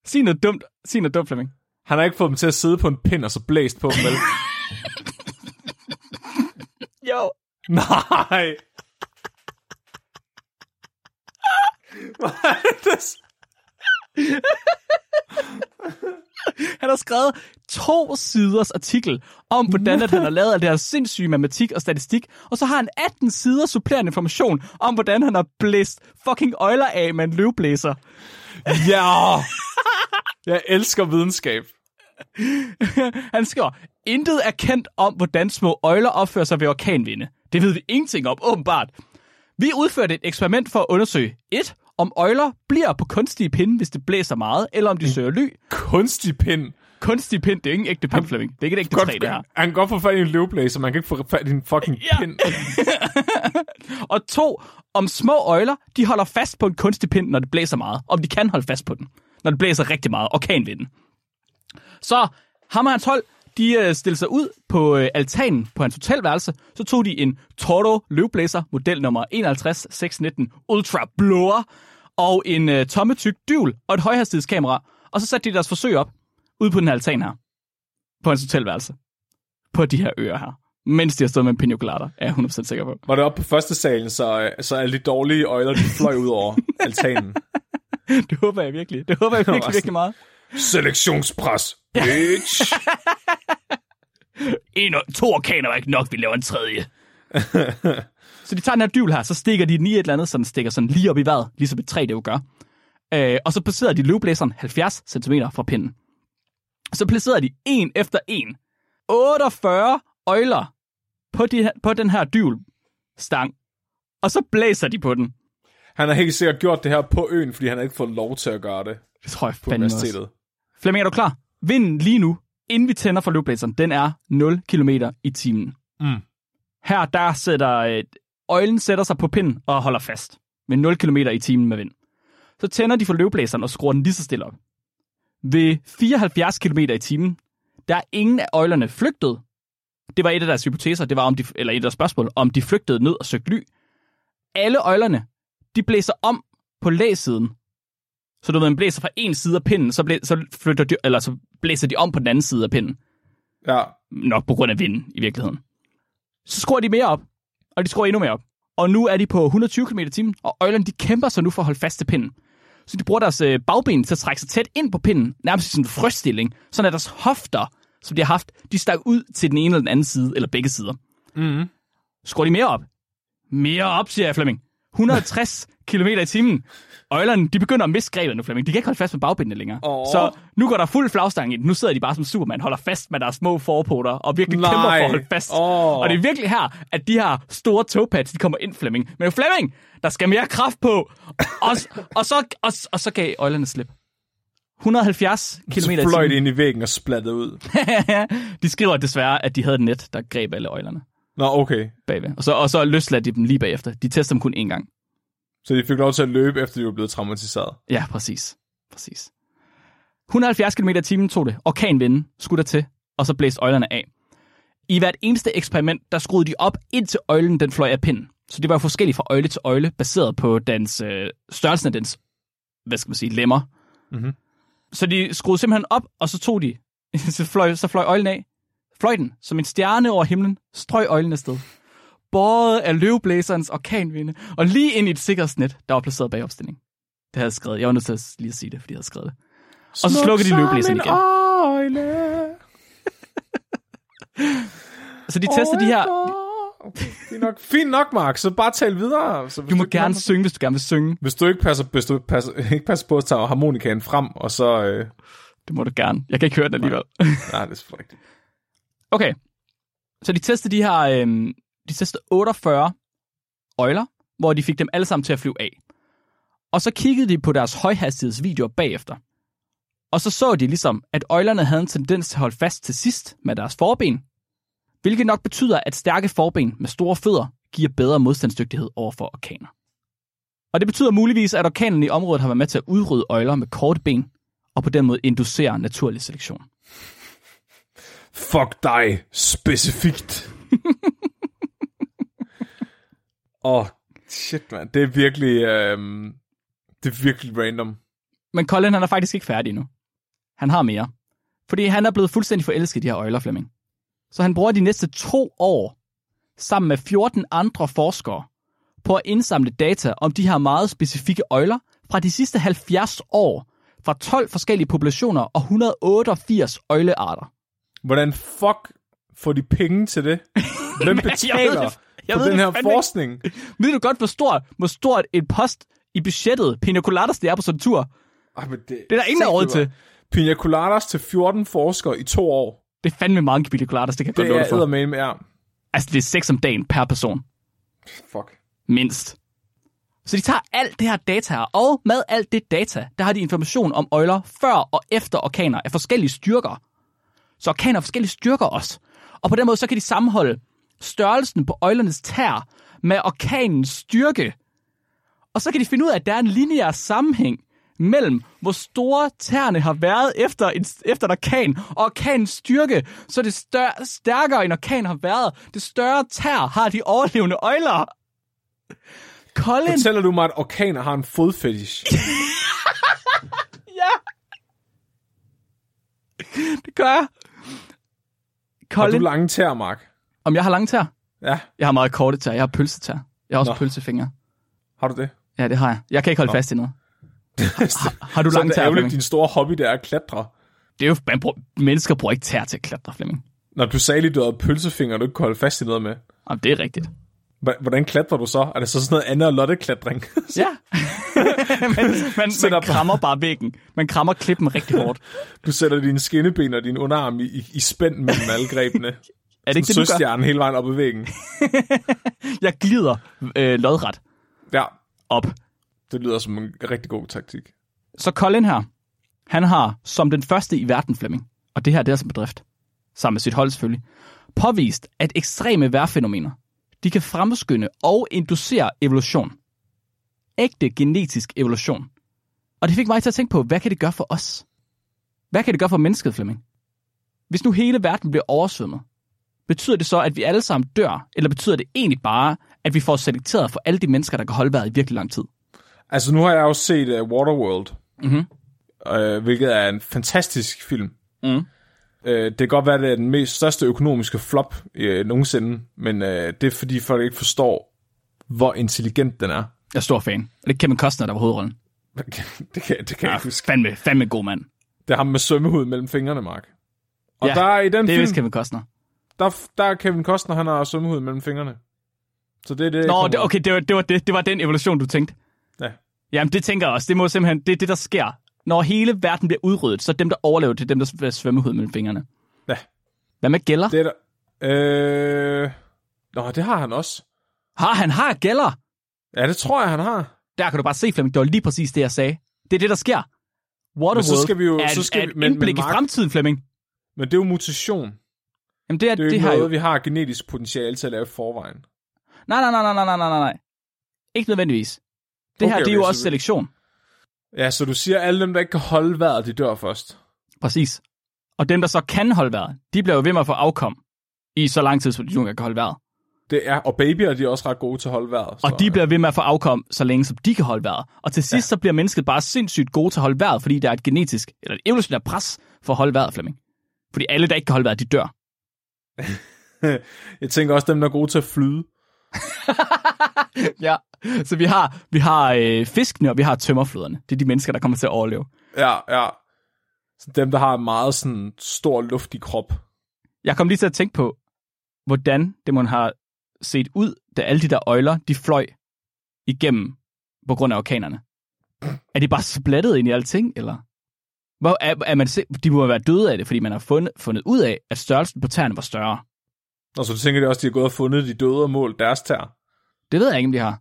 Sig noget dumt. Sig noget dumt, Flemming. Han har ikke fået dem til at sidde på en pind, og så blæst på dem, vel? Jo. nej! Hvad er det? Han har skrevet to siders artikel om, hvordan at han har lavet alt det her sindssyge matematik og statistik, og så har han 18 sider supplerende information om, hvordan han har blæst fucking øjler af med en løvblæser. Ja! Jeg elsker videnskab. Han skriver, intet er kendt om, hvordan små øjler opfører sig ved orkanvinde. Det ved vi ingenting om, åbenbart. Vi udførte et eksperiment for at undersøge 1. Om øjler bliver på kunstige pinde, hvis det blæser meget, eller om de søger ly. Kunstig pind. Kunstig pind, det er ikke en ægte pind, Flemming. Det er ikke et ægte Godt, træ, det her. Han kan godt få fat i en løvblæser, man kan ikke få fat i en fucking Ja. pind. Og to, om små øjler, de holder fast på en kunstig pind, når det blæser meget. Om de kan holde fast på den, når det blæser rigtig meget. Orkanvinden. Så ham og hans hold, de øh, stillede sig ud på øh, altanen på hans hotelværelse. Så tog de en Toro løvblæser, model nummer 51619 Ultra Blower, og en øh, tommetyk dyvel og et højhastighedskamera. Og så satte de deres forsøg op ude på den her altan her. På hans hotelværelse. På de her øer her. Mens de har stået med en pina colada, er jeg 100% sikker på. Var det oppe på første salen, så, øh, så alle de dårlige øjler, de fløj ud over altanen. Det håber jeg virkelig. Det håber jeg virkelig, virkelig meget. Selektionspres, bitch! En og, to orkaner var ikke nok, vi laver en tredje. så de tager den her dyvel her, så stikker de den i et eller andet, så den stikker sådan lige op i vejret, ligesom et træ det jo gør. Øh, og så placerer de løvblæseren 70 cm fra pinden. Så placerer de en efter en 48 øjler på, de, her- på den her dyvelstang. Og så blæser de på den. Han har helt sikkert gjort det her på øen, fordi han har ikke fået lov til at gøre det Det tror jeg på fandme også. Flemming, er du klar? Vinden lige nu, inden vi tænder for løvblæseren, den er 0 km i timen. Mm. Her, der sætter øh, øjlen sætter sig på pinden og holder fast med 0 km i timen med vind. Så tænder de for løvblæseren og skruer den lige så stille op. Ved 74 km i timen, der er ingen af øjlerne flygtet. Det var et af deres hypoteser, det var om de, eller et af deres spørgsmål, om de flygtede ned og søgte ly. Alle øjlerne, de blæser om på læsiden. Så du ved, man blæser fra en side af pinden, så, blæ, så, flytter de, eller så blæser de om på den anden side af pinden. Ja, Nok på grund af vinden i virkeligheden. Så skruer de mere op, og de skruer endnu mere op. Og nu er de på 120 km timen, og øjlerne de kæmper sig nu for at holde fast til pinden. Så de bruger deres øh, bagben til at trække sig tæt ind på pinden, nærmest i sådan en frøstilling, sådan at deres hofter, som de har haft, de stak ud til den ene eller den anden side, eller begge sider. mm. Skruer de mere op? Mere op, siger jeg, Flemming. 160 km i timen. Øjlerne, de begynder at miste grebet nu, Flemming. De kan ikke holde fast med bagbenene længere. Åh. Så nu går der fuld flagstang i den. Nu sidder de bare som Superman, holder fast med deres små forpoter, og virkelig Nej. kæmper for at holde fast. Åh. Og det er virkelig her, at de her store toepads, de kommer ind, Flemming. Men Flemming, der skal mere kraft på. Og, og, så, og, og så gav øjlerne slip. 170 km i fløj det timen. ind i væggen og splattede ud. de skriver desværre, at de havde et net, der greb alle øjlerne Nå, okay. bagved. Og så, og så løsladt de dem lige bagefter. De tester dem kun én gang. Så de fik lov til at løbe, efter de var blevet traumatiseret. Ja, præcis. præcis. 170 km i timen tog det. Orkanvinden skulle der til, og så blæste øjlerne af. I hvert eneste eksperiment, der skruede de op, indtil øjlen den fløj af pinden. Så det var jo forskelligt fra øjle til øjle, baseret på dens, øh, størrelsen af dens, hvad skal man sige, lemmer. Mhm. Så de skruede simpelthen op, og så tog de, så fløj, så fløj øjlen af. Fløj den, som en stjerne over himlen, strøg øjlen afsted. Båret af løvblæserens orkanvinde, og lige ind i et sikkerhedsnet, der var placeret bag opstilling. Det havde jeg skrevet. Jeg var nødt til at lige at sige det, fordi jeg havde skrevet det. Og så slukkede de løveblæseren igen. Øjle. Så de tester de her... Okay, fint nok, fint nok, Mark. Så bare tal videre. Så Du må ikke gerne kan- synge, hvis du gerne vil synge. Hvis du ikke passer, hvis du passer, ikke passer på at tage harmonikaen frem, og så... Øh, Det må du gerne. Jeg kan ikke høre den alligevel. nej, det er selvfølgelig rigtigt. Okay. Så de testede de her... øh, de testede 48 øjler, hvor de fik dem alle sammen til at flyve af. Og så kiggede de på deres højhastighedsvideoer bagefter. Og så så de ligesom, at øjlerne havde en tendens til at holde fast til sidst med deres forben, hvilket nok betyder, at stærke forben med store fødder giver bedre modstandsdygtighed over for orkaner. Og det betyder muligvis, at orkanerne i området har været med til at udrydde øjler med korte ben, og på den måde inducere naturlig selektion. Fuck dig, specifikt. Åh, oh, shit, man. Det er virkelig... øhm, det er virkelig random. Men Colin han er faktisk ikke færdig nu. Han har mere. Fordi han er blevet fuldstændig forelsket i de her øjler, Flemming. Så han bruger de næste to år sammen med 14 andre forskere på at indsamle data om de her meget specifikke øjler fra de sidste 70 år, fra 12 forskellige populationer og 188 øjlearter. Hvordan fuck får de penge til det? Hvem Jeg betaler det- jeg for ved den det her fandme ikke. forskning? Ved du godt, hvor stort, hvor stort en post i budgettet Pina Coladas det er på sådan en tur? Ej, men det, Det er der ingen, der råd til. Pina coladas til 14 forskere i to år. Det er fandme mange Pina Coladas, det kan jeg godt Det love er dig for. eddermame med ja. Altså, det er 6 om dagen per person. Fuck. Mindst. Så de tager alt det her data her, og med alt det data, der har de information om øjler før og efter orkaner af forskellige styrker. Så orkaner forskellige styrker også. Og på den måde, så kan de sammenholde størrelsen på øjlernes tær med orkanens styrke. Og så kan de finde ud af, at der er en lineær sammenhæng mellem, hvor store tæerne har været efter en, efter en orkan, og orkanens styrke. Så det stør, stærkere en orkan har været, det større tær har de overlevende øjler. Colin, Fortæller du mig, at orkaner har en fodfetish? ja! Det gør jeg. Har du Colin, lange tæer, Mark? om jeg har lange tær? Ja, Jeg har meget korte tær. Jeg har pølsetær. Jeg har også Nå. pølsefingre. har du det? Ja, det har jeg. Jeg kan ikke holde fast i noget. Har du Så er lange det tær, ærgerligt, Flemming? din store hobby, det er at klatre. Det er jo, man bruger, mennesker bruger ikke tær til at klatre, Flemming. Når du sagde lige, du havde pølsefinger, og du ikke kunne holde fast i noget med. Jamen, det er rigtigt. Hvordan klatrer du så? Er det så sådan noget andet Lotte-klatring? Ja. man, man, man bare- krammer bare væggen. Man krammer klippen rigtig hårdt. du sætter dine skinneben og din underarm i, i, i spænd mellem alle grebene. Er det ikke det, du gør? Hele vejen op ad væggen. Jeg glider øh, lodret Ja, op. det lyder som en rigtig god taktik. Så Colin her, han har som den første i verden, Flemming, og det her det er som bedrift, sammen med sit hold selvfølgelig, påvist, at ekstreme vejrfænomener, de kan fremskynde og inducere evolution. Ægte genetisk evolution. Og det fik mig til at tænke på, hvad kan det gøre for os? Hvad kan det gøre for mennesket, Flemming? Hvis nu hele verden bliver oversvømmet, betyder det så, at vi alle sammen dør, eller betyder det egentlig bare, at vi får selekteret for alle de mennesker, der kan holde vejret i virkelig lang tid? Altså, nu har jeg jo set uh, Waterworld, Mhm. uh, hvilket er en fantastisk film. Mm. Uh, det kan godt være, at det er den mest største økonomiske flop uh, nogensinde, men uh, det er fordi folk ikke forstår, hvor intelligent den er. Jeg er stor fan. Og det er Kevin Costner, der var hovedrollen. det kan, det kan jeg ikke huske. Fandme, fandme god mand. Det er ham med svømmehud mellem fingrene, Mark. Og Ja, der er i den Det er film, Kevin Costner. der, der er Kevin Costner, han har svømmehud mellem fingrene. Så det er det, Nå, det, okay, det var, det, var det, det var den evolution, du tænkte. Ja. Jamen, det tænker jeg også. Det må simpelthen, det er det, der sker. Når hele verden bliver udryddet, så er dem, der overlever, det er dem, der vil svømme ud mellem fingrene. Ja. Hvad med gælder? Det er der... Øh... Nå, det har han også. Har han har gælder? Ja, det tror jeg, han har. Der kan du bare se, Flemming. Det var lige præcis det, jeg sagde. Det er det, der sker. Waterworld så skal vi jo- er, så skal er vi- men- indblik men i Mark- fremtiden, Flemming. Men det er jo mutation. Jamen, det er Det er jo det noget, jo... vi har genetisk potentiale til at lave i forvejen. Nej, nej, nej, nej, nej, nej, nej, nej. Ikke nødvendigvis. Det her, Okay, det er jo okay, også så- selektion. Ja, så du siger, at alle dem, der ikke kan holde vejret, de dør først. Præcis. Og dem, der så kan holde vejret, de bliver jo ved med at få afkom i så lang tid, som de kan holde vejret. Det er, og babyer, de er også ret gode til at holde vejret. Og de bliver ved med at få afkom, så længe som de kan holde vejret. Og til sidst, ja. så bliver mennesket bare sindssygt gode til at holde vejret, fordi der er et genetisk, eller et evolutionært pres for at holde vejret, Flemming. Fordi alle, der ikke kan holde vejret, de dør. Jeg tænker også, dem, der er gode til at flyde. Ja. Så vi har, vi har øh, fiskene, og vi har tømmerfloderne. Det er de mennesker, der kommer til at overleve. Ja, ja. Så dem, der har en meget sådan stor luftig krop. Jeg kom lige til at tænke på, hvordan det må have set ud, da alle de der øjler, de fløj igennem på grund af orkanerne. Er de bare splattet ind i alting, eller? Hvor er, er man, se- de må være døde af det, fordi man har fundet, fundet ud af, at størrelsen på tæerne var større. Og så tænker det også, at de har gået og fundet de døde og målt deres tær. Det ved jeg ikke, om de har.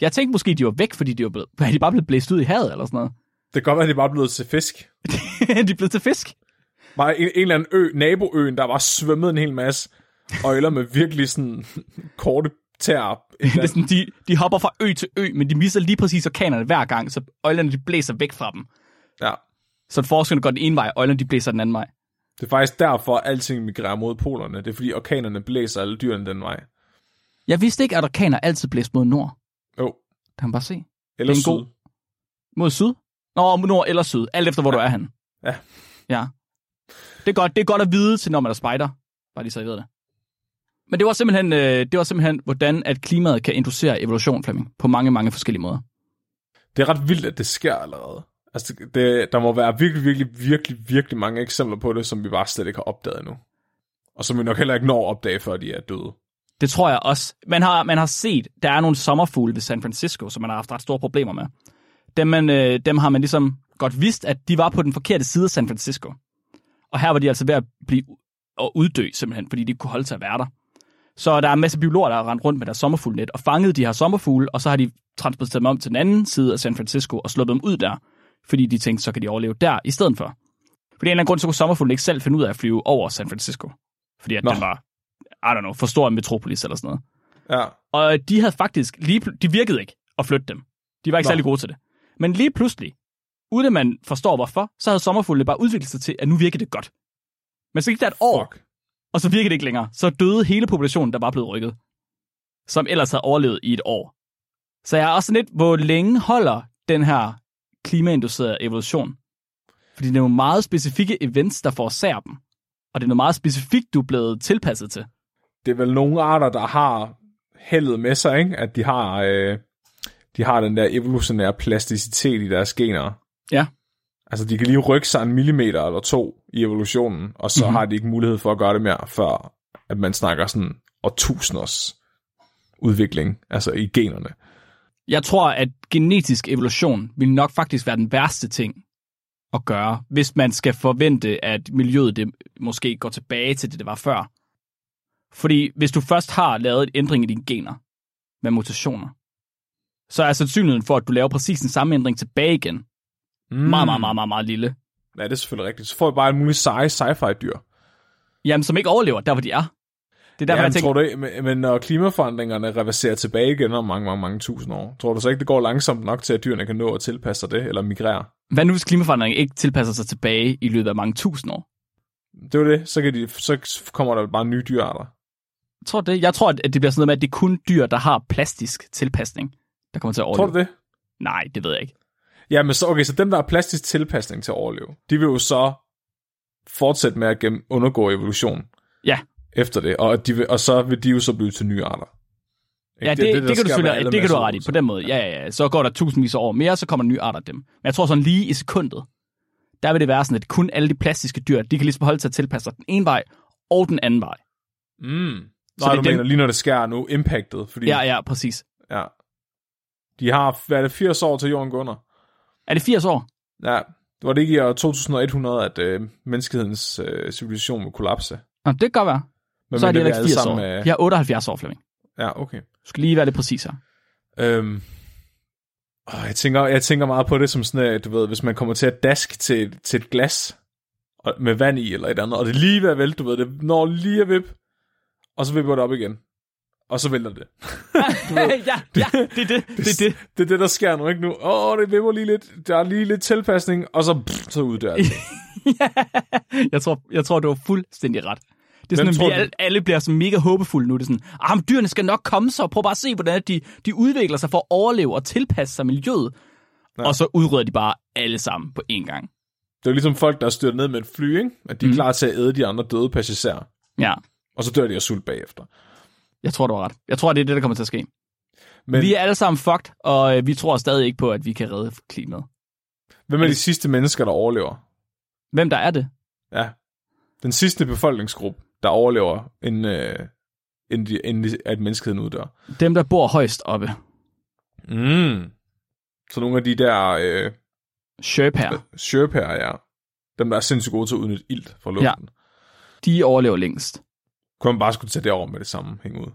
Jeg tænkte måske, de var væk, fordi de var blevet, de bare blevet blæst ud i havet, eller sådan noget. Det kan godt være, at de bare er blevet til fisk. de er blevet til fisk. Bare en, en eller anden ø, naboøen, der var svømmet en hel masse øjler med virkelig sådan korte tær. Det er sådan, de, de hopper fra ø til ø, men de misser lige præcis orkanerne hver gang, så øjlerne de blæser væk fra dem. Ja. Så forskerne går den ene vej, og øjlerne de blæser den anden vej. Det er faktisk derfor, at alting migrerer mod polerne. Det er fordi orkanerne blæser alle dyrene den vej. Jeg vidste ikke, at orkaner altid blæste mod nord. Jo. Det kan man bare se. Eller er syd. god- Mod syd? Nå, mod nord eller syd. Alt efter, hvor ja. du er henne. Ja. Ja. Det er, godt, det er godt at vide til, når man er spejder. Bare lige så I ved det. Men det var simpelthen, øh, det var simpelthen hvordan at klimaet kan inducere evolution, Flemming, på mange, mange forskellige måder. Det er ret vildt, at det sker allerede. Altså, det, der må være virkelig, virkelig, virkelig, virkelig mange eksempler på det, som vi bare slet ikke har opdaget endnu. Og som vi nok heller ikke når at opdage, før de er døde. Det tror jeg også. Man har, man har set, der er nogle sommerfugle ved San Francisco, som man har haft ret store problemer med. Dem, man, øh, dem har man ligesom godt vidst, at de var på den forkerte side af San Francisco. Og her var de altså ved at blive og uddø simpelthen, fordi de ikke kunne holde til at være der. Så der er en masse biologer, der har rendt rundt med deres sommerfuglnet og fanget de her sommerfugle, og så har de transporteret dem om til den anden side af San Francisco og slået dem ud der, fordi de tænkte, så kan de overleve der i stedet for. Fordi en eller anden grund, så kunne sommerfuglen ikke selv finde ud af at flyve over San Francisco. Fordi at Nå. den var, I don't know, for stor en metropolis eller sådan noget. Ja. Og de havde faktisk, lige, de virkede ikke at flytte dem. De var ikke Nå. særlig gode til det. Men lige pludselig, uden at man forstår hvorfor, så havde sommerfuglene bare udviklet sig til, at nu virker det godt. Men så gik der et år, Fuck. og så virkede det ikke længere. Så døde hele populationen, der var blevet rykket. Som ellers havde overlevet i et år. Så jeg er også sådan lidt, hvor længe holder den her klimainducerede evolution? Fordi det er nogle meget specifikke events, der forårsager dem. Og det er noget meget specifikt, du er blevet tilpasset til. Det er vel nogle arter, der har heldet med sig, ikke? At de har, øh, de har den der evolutionære plasticitet i deres gener. Ja. Altså, de kan lige rykke sig en millimeter eller to i evolutionen, og så Mhm. mm-hmm. har de ikke mulighed for at gøre det mere, før at man snakker sådan årtusinders udvikling, altså i generne. Jeg tror, at genetisk evolution vil nok faktisk være den værste ting at gøre, hvis man skal forvente, at miljøet det måske går tilbage til det, det var før. Fordi hvis du først har lavet et ændring i dine gener med mutationer, så er sandsynligheden for, at du laver præcis den samme ændring tilbage igen, mm. meget, meget, meget, meget, meget lille. Ja, det er selvfølgelig rigtigt. Så får vi bare en mulig seje sci-fi dyr. Jamen, som ikke overlever der, hvor de er. Det er der, Ja, jeg tænker, tror du ikke, men, men når klimaforandringerne reverserer tilbage igen om mange, mange, mange tusind år, tror du så ikke, det går langsomt nok til, at dyrene kan nå at tilpasse sig det, eller migrere? hvad nu hvis klimaforandringen ikke tilpasser sig tilbage i løbet af mange tusind år? Det er jo det. Så, kan de, så kommer der bare nye dyrearter. Jeg tror, det, jeg tror, at det bliver sådan noget med, at det er kun dyr, der har plastisk tilpasning, der kommer til at overleve. Tror du det? Nej, det ved jeg ikke. Ja, men så, okay, så dem, der har plastisk tilpasning til at overleve, de vil jo så fortsætte med at gennem, undergå evolution Ja, efter det, og, de vil, og så vil de jo så blive til nye arter. Ikke? ja det, det, det, der det kan du selvfølgelig, det kan du have ret i på den måde. Ja, ja, ja. Så går der tusindvis af år mere, så kommer nye arter af dem. Men jeg tror sådan lige i sekundet, der vil det være sådan, at kun alle de plastiske dyr, de kan ligesom holde til at tilpasse sig den ene vej og den anden vej. Mm. Så Nej, det er du dem- mener lige når det sker nu, impactet, fordi Ja, ja, præcis. ja. de har, hvad er det, 80 år til jorden går under? Er det 80 år? Ja, det var det ikke i år 2100, at øh, menneskehedens øh, civilisation ville kollapse. Nå, det kan godt være. Men så er de det heller ikke 80 år. Øh... De har 78 år, Flemming. Ja, okay. Du skal lige være lidt præcis her. Øhm, åh, jeg, tænker, jeg tænker meget på det som sådan, at du ved, hvis man kommer til at daske til, til et glas og, med vand i eller et andet, og det er lige ved at vælte, du ved, det når lige at vip, og så vipper det op igen. Og så vælter det. ja, ja, det er det. Det er det. Det er det, der sker nu, ikke nu? Åh, det vipper lige lidt. Der er lige lidt tilpasning, og så, pff, så uddør det. jeg, tror, jeg tror, du har fuldstændig ret. Det er Hvem sådan, at vi alle, alle bliver så mega håbefulde nu. Det er sådan, ah, men dyrene skal nok komme så. Prøv bare at se, hvordan de, de udvikler sig for at overleve og tilpasse sig miljøet. Ja. Og så udrydder de bare alle sammen på én gang. Det er ligesom folk, der er styrt ned med et fly, ikke? At de er Mm. klar til at æde de andre døde passagerer. Ja, Og så dør de af sult bagefter. jeg tror, du har ret. Jeg tror, det er det, der kommer til at ske. Men... Men Vi er alle sammen fucked, og øh, vi tror stadig ikke på, at vi kan redde klimaet. hvem er de sidste mennesker, der overlever? Hvem der er det? Ja. Den sidste befolkningsgruppe, der overlever, inden, øh, inden, de, de, at menneskeheden uddør. Dem, der bor højst oppe. Mm. Så nogle af de der øh, Sherpaer. sherpaer, ja. Dem, der er sindssygt gode til at udnytte ilt fra luften. Ja. De overlever længst. Kunne man bare skulle tage det over med det samme, hænge ud.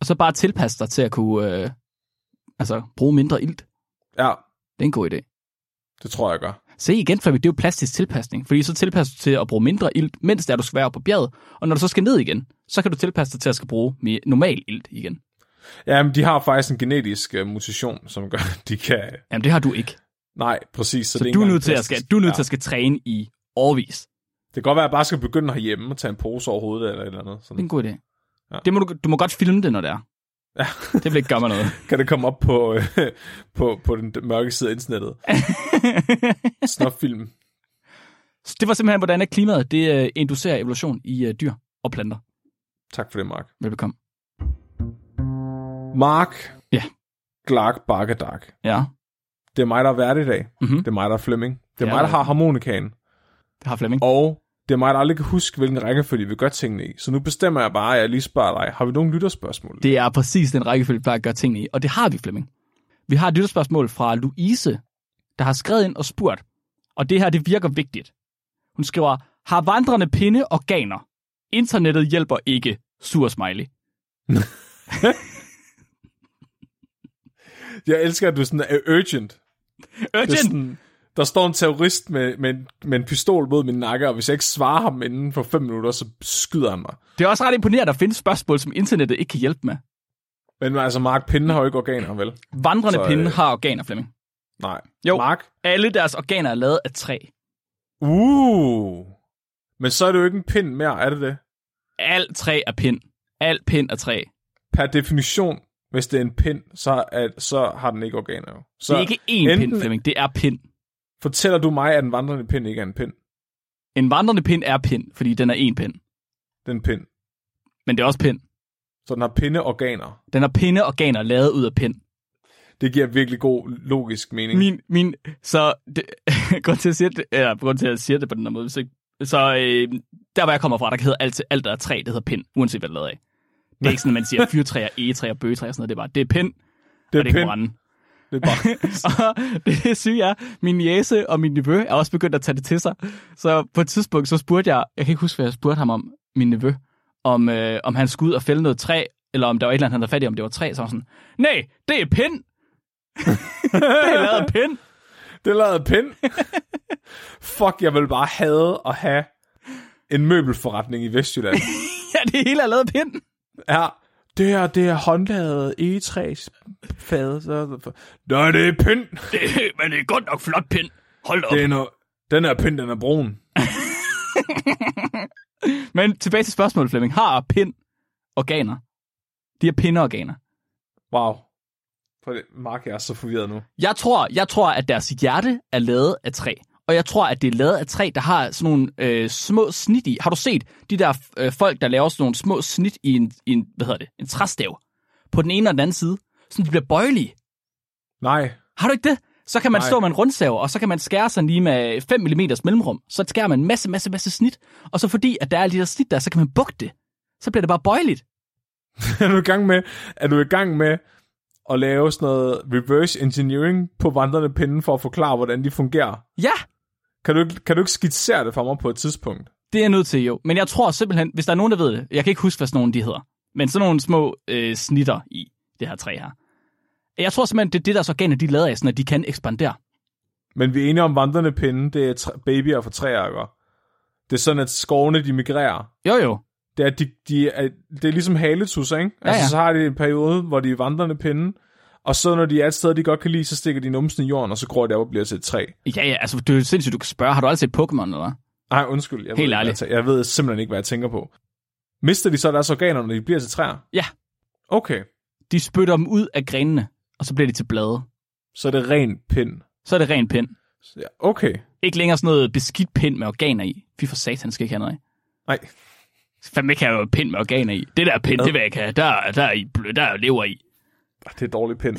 Og så bare tilpasse dig til at kunne øh, altså, bruge mindre ilt. Ja, Det er en god idé. det tror jeg, jeg gør. Se igen, Flemming, det er jo plastisk tilpasning. Fordi så tilpasser du til at bruge mindre ilt, mens der du skal være oppe på bjerget. Og når du så skal ned igen, så kan du tilpasse dig til at skal bruge mere normal ilt igen. Ja, men de har faktisk en genetisk uh, mutation, som gør, at de kan... Jamen, det har du ikke. Nej, præcis. Så, Så, det er du er nødt til at skal, du er nødt ja. til at skal træne i årvis. Det kan godt være, at jeg bare skal begynde herhjemme og tage en pose over hovedet eller et eller andet. Det er Sådan. en god idé. Ja. Det må du, du må godt filme det, når det er. Ja. Det vil ikke gøre mig noget. Kan det komme op på, øh, på, på den mørke side af internettet? Snopfilm. Det var simpelthen, hvordan klimaet det uh, inducerer evolution i uh, dyr og planter. Tak for det, Mark. Velbekomme. Mark. Ja. Glark Bakkedak. Ja. Det er mig, der er vært i dag. Mhm. Det er mig, der er Flemming. Det er Ja, mig, der er har harmonikaen. Det har Flemming. Og det er mig, der aldrig kan huske, hvilken rækkefølge vi gør tingene i. Så nu bestemmer jeg bare, at jeg lige spørger dig. Har vi nogle lytterspørgsmål? Det er præcis den rækkefølge, vi plejer at gøre tingene i. Og det har vi, Flemming. Vi har et lytterspørgsmål fra Louise, der har skrevet ind og spurgt. Og det her, det virker vigtigt. Hun skriver, har vandrende pinde organer? Internettet hjælper ikke. Sur smiley. Jeg elsker, at du sådan er urgent. Det er Urgent! sådan, der står en terrorist med, med, en, med en pistol mod min nakke, og hvis jeg ikke svarer ham inden for fem minutter, så skyder han mig. Det er også ret imponerende, at der findes spørgsmål, som internettet ikke kan hjælpe med. Men altså, Mark Pinden har jo ikke organer, vel? Vandrende Så, pinde øh, har organer, Flemming. Nej. Jo. Mark? Alle deres organer er lavet af træ. Uh. Men så er det jo ikke en pind mere, er det det? Alt træ er pind. Alt pind er træ. Per definition, hvis det er en pind, så, er, så har den ikke organer. Så Det er ikke én enten- pind, Flemming. Det er pind. Fortæller du mig, at en vandrende pind ikke er en pind? En vandrende pind er pind, fordi den er én pind. Det er en pind. Men det er også pind. Så den har pindeorganer. Den har pindeorganer lavet ud af pind. Det giver virkelig god logisk mening. Min, min, så det, grund til at sige det, eller grund til at jeg siger det på den her måde, hvis ikke, så øh, der hvor jeg kommer fra, der hedder alt, alt der er træ, det hedder pind, uanset hvad det er lavet af. Det er ikke sådan, at man siger fyrtræ og egetræ og sådan noget, det er bare, det er pind, det og det kan pind. brænde. Det er bare... og det syge er, min jæse og min nevø er også begyndt at tage det til sig. Så på et tidspunkt, så spurgte jeg, jeg kan ikke huske, hvad jeg spurgte ham om, min nevø, om, øh, om han skulle ud og fælde noget træ, eller om der var et eller andet, han havde fat i, om det var træ, så var sådan, nej, det er pind. det er lavet pind. Det er lavet pind. Fuck, jeg vil bare hade at have en møbelforretning i Vestjylland. Ja, det hele er lavet pind. Ja, det her, det er håndlavet egetræs fad. Så... Nå, det er pind. Det, men det er godt nok flot pind. Hold op. Det er no... Den her pind, den er brun. Men tilbage til spørgsmålet, Flemming. Har pind organer? De har pindeorganer. Wow. For det, Mark, jeg er så forvirret nu. Jeg tror, jeg tror, at deres hjerte er lavet af træ. Og jeg tror, at det er lavet af træ, der har sådan nogle øh, små snit i. Har du set de der øh, folk, der laver sådan nogle små snit i en, i en hvad hedder det, en træstav? På den ene og den anden side. Så de bliver bøjelige. Nej. Har du ikke det? Så kan man Nej. stå med en rundsav, og så kan man skære sig lige med 5 mm mellemrum. Så skærer man en masse, masse, masse snit. Og så fordi, at der er alle de der snit der, så kan man bukke det. Så bliver det bare bøjeligt. er du i gang med, er du i gang med at lave sådan noget reverse engineering på vandrende pinde for at forklare, hvordan de fungerer? Ja, Kan du, kan du ikke skitsere det for mig på et tidspunkt? det er jeg nødt til jo. Men jeg tror simpelthen, hvis der er nogen, der ved det, jeg kan ikke huske, hvad sådan nogle de hedder, men sådan nogle små øh, snitter i det her træ her. Jeg tror simpelthen, det er det, deres organer, de er lavet af, sådan at de kan ekspandere. Men vi er enige om, vandrende pinde, det er træ- babyer for træer, ikke? Det er sådan, at skovene, de migrerer. Jo jo, Det er, de, de er, det er ligesom haletusser, ikke? Ja, altså, ja. så har de en periode, hvor de er vandrende pinde, og så når de er et sted, de godt kan lide, så stikker de numsen i jorden, og så gror det op og bliver til et træ. ja ja, altså det er sindssygt, du kan spørge, har du aldrig set Pokémon eller? Nej, undskyld. Jeg Helt ved, ærligt. Jeg, jeg ved simpelthen ikke, hvad jeg tænker på. Mister de så deres organer, når de bliver til træer? Ja. Okay, De spytter dem ud af grenene, og så bliver de til blade. så er det ren pind. Så er det ren pind. Ja, okay. Ikke længere sådan noget beskidt pind med organer i. Fy for satan, skal ikke have noget af. Nej, Fandme ikke have pind med organer i. Det der pind, det vil jeg ikke have. Der, der, er der er lever i. det er dårlig pind.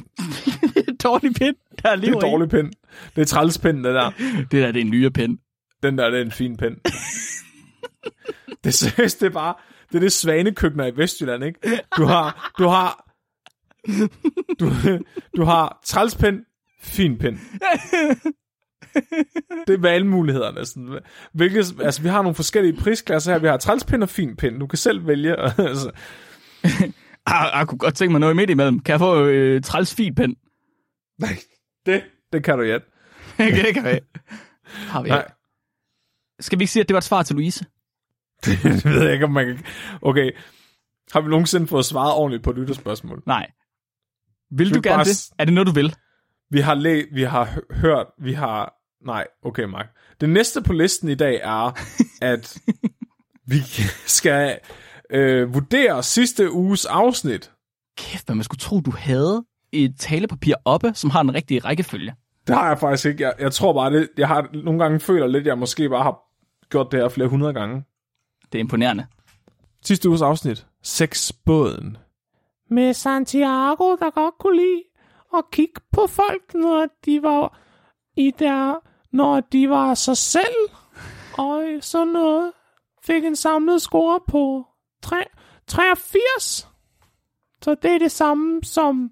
dårlig pind, der Det lever er dårlig pind. Det er trælspind, det der. Det der, det er en nyere pind. Den der, det er en fin pind. det er seriøst, det er bare, det er det svanekøkkener i Vestjylland, ikke? Du har, du har, du, du har trælspind, fin pind. Det er valgmuligheder næsten. Hvilket, altså, vi har nogle forskellige prisklasser her. Vi har trælspind og fin pind. Du kan selv vælge. altså, Ah, jeg kunne godt tænke mig noget midt imellem. Kan jeg få øh, træls fin pind? nej, det, det kan du, ja. det kan vi. Har vi Nej, Skal vi ikke sige, at det var et svar til Louise? det ved jeg ikke, om man kan... Okay, har vi nogensinde fået svaret ordentligt på et lytterspørgsmål? Nej. Vil Skal du gerne bare det? Er det noget, du vil? Vi har læ vi har hø- hørt, vi har... Nej, okay, Mark. Det næste på listen i dag er, at vi skal øh, vurdere sidste uges afsnit. Kæft, hvad man skulle tro, du havde et talepapir oppe, som har den rigtige rækkefølge. Det har jeg faktisk ikke. Jeg, jeg tror bare, det, jeg har nogle gange føler lidt, at jeg måske bare har gjort det her flere hundrede gange. Det er imponerende. Sidste uges afsnit. Sexbåden. Med Santiago, der godt kunne lide at kigge på folk, når de var i der, når de var sig selv, og sådan noget. Fik en samlet score på 3, 83. Så det er det samme som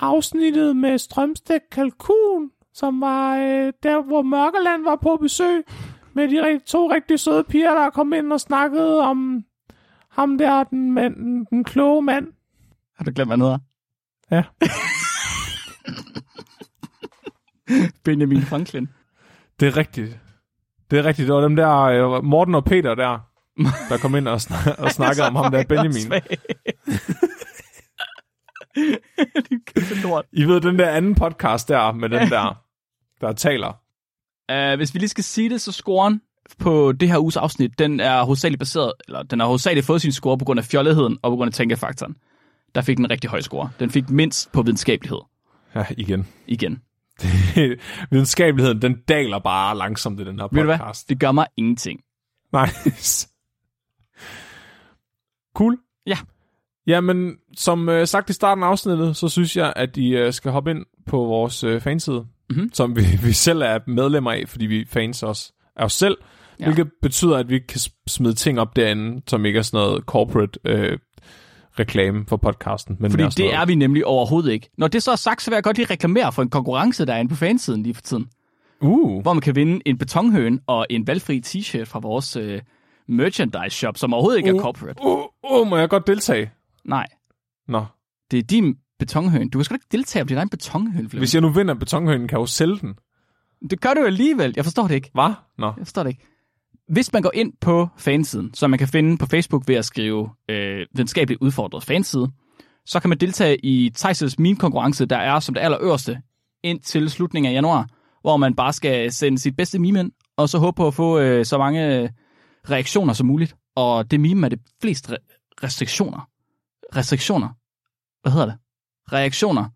afsnittet med Strømsted Kalkun, som var øh, der, hvor Mørkeland var på besøg, med de to rigtig søde piger, der kom ind og snakkede om ham der, den, mand, den, den kloge mand. Har du glemt, hvad han hedder? Ja. Benjamin Franklin. Det er rigtigt. Det er rigtigt. Det var dem der, øh, Morten og Peter der, der kom ind og, snak- og snakkede om ham der, Benjamin. det lort. I ved, den der anden podcast der, med den der, der taler. Uh, hvis vi lige skal sige det, så scoren på det her uges afsnit, den er hovedsageligt baseret, eller den har hovedsageligt fået sin score på grund af fjolletheden og på grund af tænkefaktoren. Der fik den en rigtig høj score. Den fik mindst på videnskabelighed. Ja, igen. Igen. Videnskabeligheden, den daler bare langsomt i den her Ved du hvad? podcast. Det gør mig ingenting. Nice. Cool. Ja. Jamen, som øh, sagt i starten af afsnittet, så synes jeg, at I øh, skal hoppe ind på vores øh, fanside, Mhm. som vi, vi selv er medlemmer af, fordi vi fans os af os selv, Ja. hvilket betyder, at vi kan smide ting op derinde, som ikke er sådan noget corporate øh, reklame for podcasten. Men Fordi sådan det er vi nemlig overhovedet ikke. Når det så er sagt, så vil jeg godt lige reklamere for en konkurrence, der er inde på fansiden lige for tiden. Uh, Hvor man kan vinde en betonhøn og en valgfri t-shirt fra vores øh, merchandise shop, som overhovedet ikke er Uh. corporate. uh, uh, må jeg godt deltage? Nej, Nå, det er din betonhøn. Du kan sgu ikke deltage på din egen betonhøn, Flemming. hvis jeg nu vinder betonhønen, kan jeg jo sælge den. Det gør du jo alligevel. Jeg forstår det ikke. Hvad? Nå. Jeg forstår det ikke. Hvis man går ind på fansiden, som man kan finde på Facebook ved at skrive øh, videnskabeligt udfordret fanside, så kan man deltage i Thijs' meme-konkurrence, der er som det allerøverste indtil slutningen af januar, hvor man bare skal sende sit bedste meme ind, og så håbe på at få øh, så mange øh, reaktioner som muligt. Og det meme er det flest re- restriktioner. Restriktioner. Hvad hedder det? Reaktioner.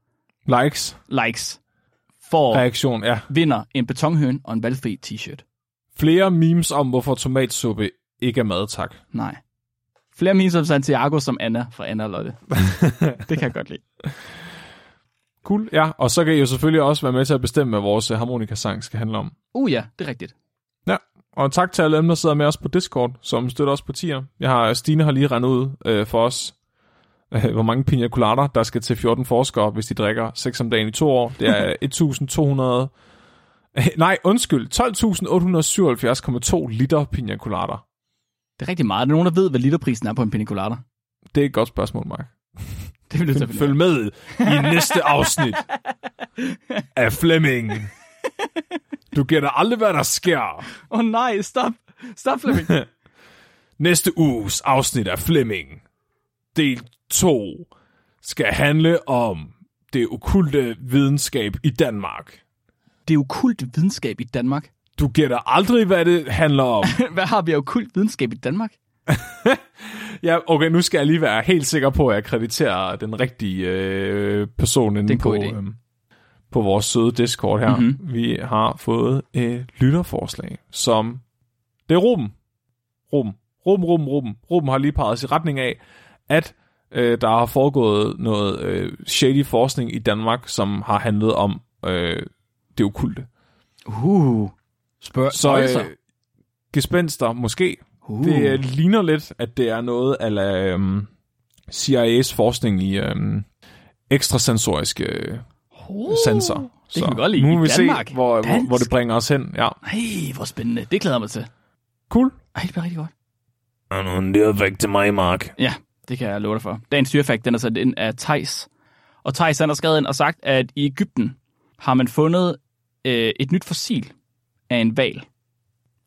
Likes, Likes. For reaktion, ja. vinder en betonhøn og en valgfri t-shirt. Flere memes om, hvorfor tomatsuppe ikke er mad, tak. Nej. Flere memes om Santiago som Anna fra Anna og Lotte. det kan jeg godt lide. Cool, ja. Og så kan I jo selvfølgelig også være med til at bestemme, hvad vores harmonikasang skal handle om. Uh ja, det er rigtigt. Ja, og tak til alle dem, der sidder med os på Discord, som støtter os på tier. Jeg har, Stine har lige rendt ud øh, for os, øh, hvor mange pina colader, der skal til 14 forskere, hvis de drikker 6 om dagen i to år. Det er 1200... Øh, nej, undskyld. 12.877,2 liter pina colader. Det er rigtig meget. Er der nogen, der ved, hvad literprisen er på en pina colada? Det er et godt spørgsmål, Mark. Det vil du Følg med i næste afsnit af Flemming. Du gætter aldrig, hvad der sker. Åh oh, nej, stop. Stop, Flemming. Næste uges afsnit af Flemming, del 2, skal handle om det okulte videnskab i Danmark. det er okult videnskab i Danmark. Du gætter aldrig, hvad det handler om. Hvad har vi af okult videnskab i Danmark? ja, okay, nu skal jeg lige være helt sikker på, at jeg krediterer den rigtige øh, person inde på, øh, på vores søde Discord her. Mhm. Mm-hmm. Vi har fået et lytterforslag, som... Det er Ruben. Ruben. Ruben, Ruben, Ruben. Ruben har lige peget os i retning af, at øh, der har foregået noget øh, shady forskning i Danmark, som har handlet om øh, det okulte. Uh. Spørg. Så øh, gespenster, måske. uh. Det øh, ligner lidt, at det er noget af um, CIA's forskning i um, ekstrasensoriske uh. sanser. Det kan vi godt lide. Nu må I vi Danmark. se, hvor, hvor, Dansk. hvor det bringer os hen. Ja. Ej, hvor spændende. Det glæder jeg mig til. Cool. Ej, det bliver rigtig godt. Og nu en dyrfakt til mig, Mark. Ja, det kan jeg love dig for. Dagens dyrfakt, den er sat ind af Thijs. Og Thijs han har skrevet ind og sagt, at i Ægypten har man fundet øh, et nyt fossil af en val.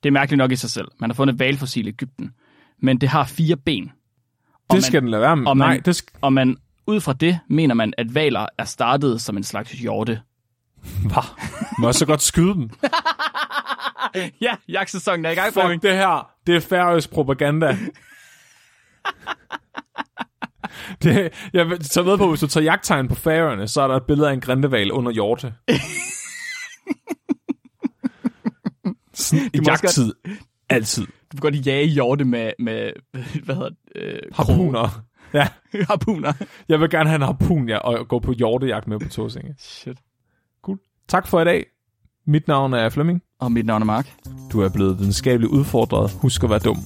Det er mærkeligt nok i sig selv. Man har fundet et valfossil i Ægypten. Men det har fire ben. Og Det skal den lade være med. og man- Nej, det skal... Og man, ud fra det mener man, at valer er startet som en slags hjorte. Hvad? Må jeg så godt skyde dem? ja, jagtsæsonen er i gang, Fuck det her. Det er færøsk propaganda. det, jeg vil tage med på, hvis du tager jagttegn på færøerne, så er der et billede af en grindeval under hjorte. Sådan i jagttid. Altid. Du kan godt jage hjorte med, med hvad hedder det? Øh, Harpuner. Ja, Harpuner. jeg vil gerne have en harpun, ja, og gå på hjortejagt med på Tåsinge. Shit. Cool. Tak for i dag. Mit navn er Flemming. Og mit navn er Mark. Du er blevet videnskabeligt udfordret. Husk at være dum.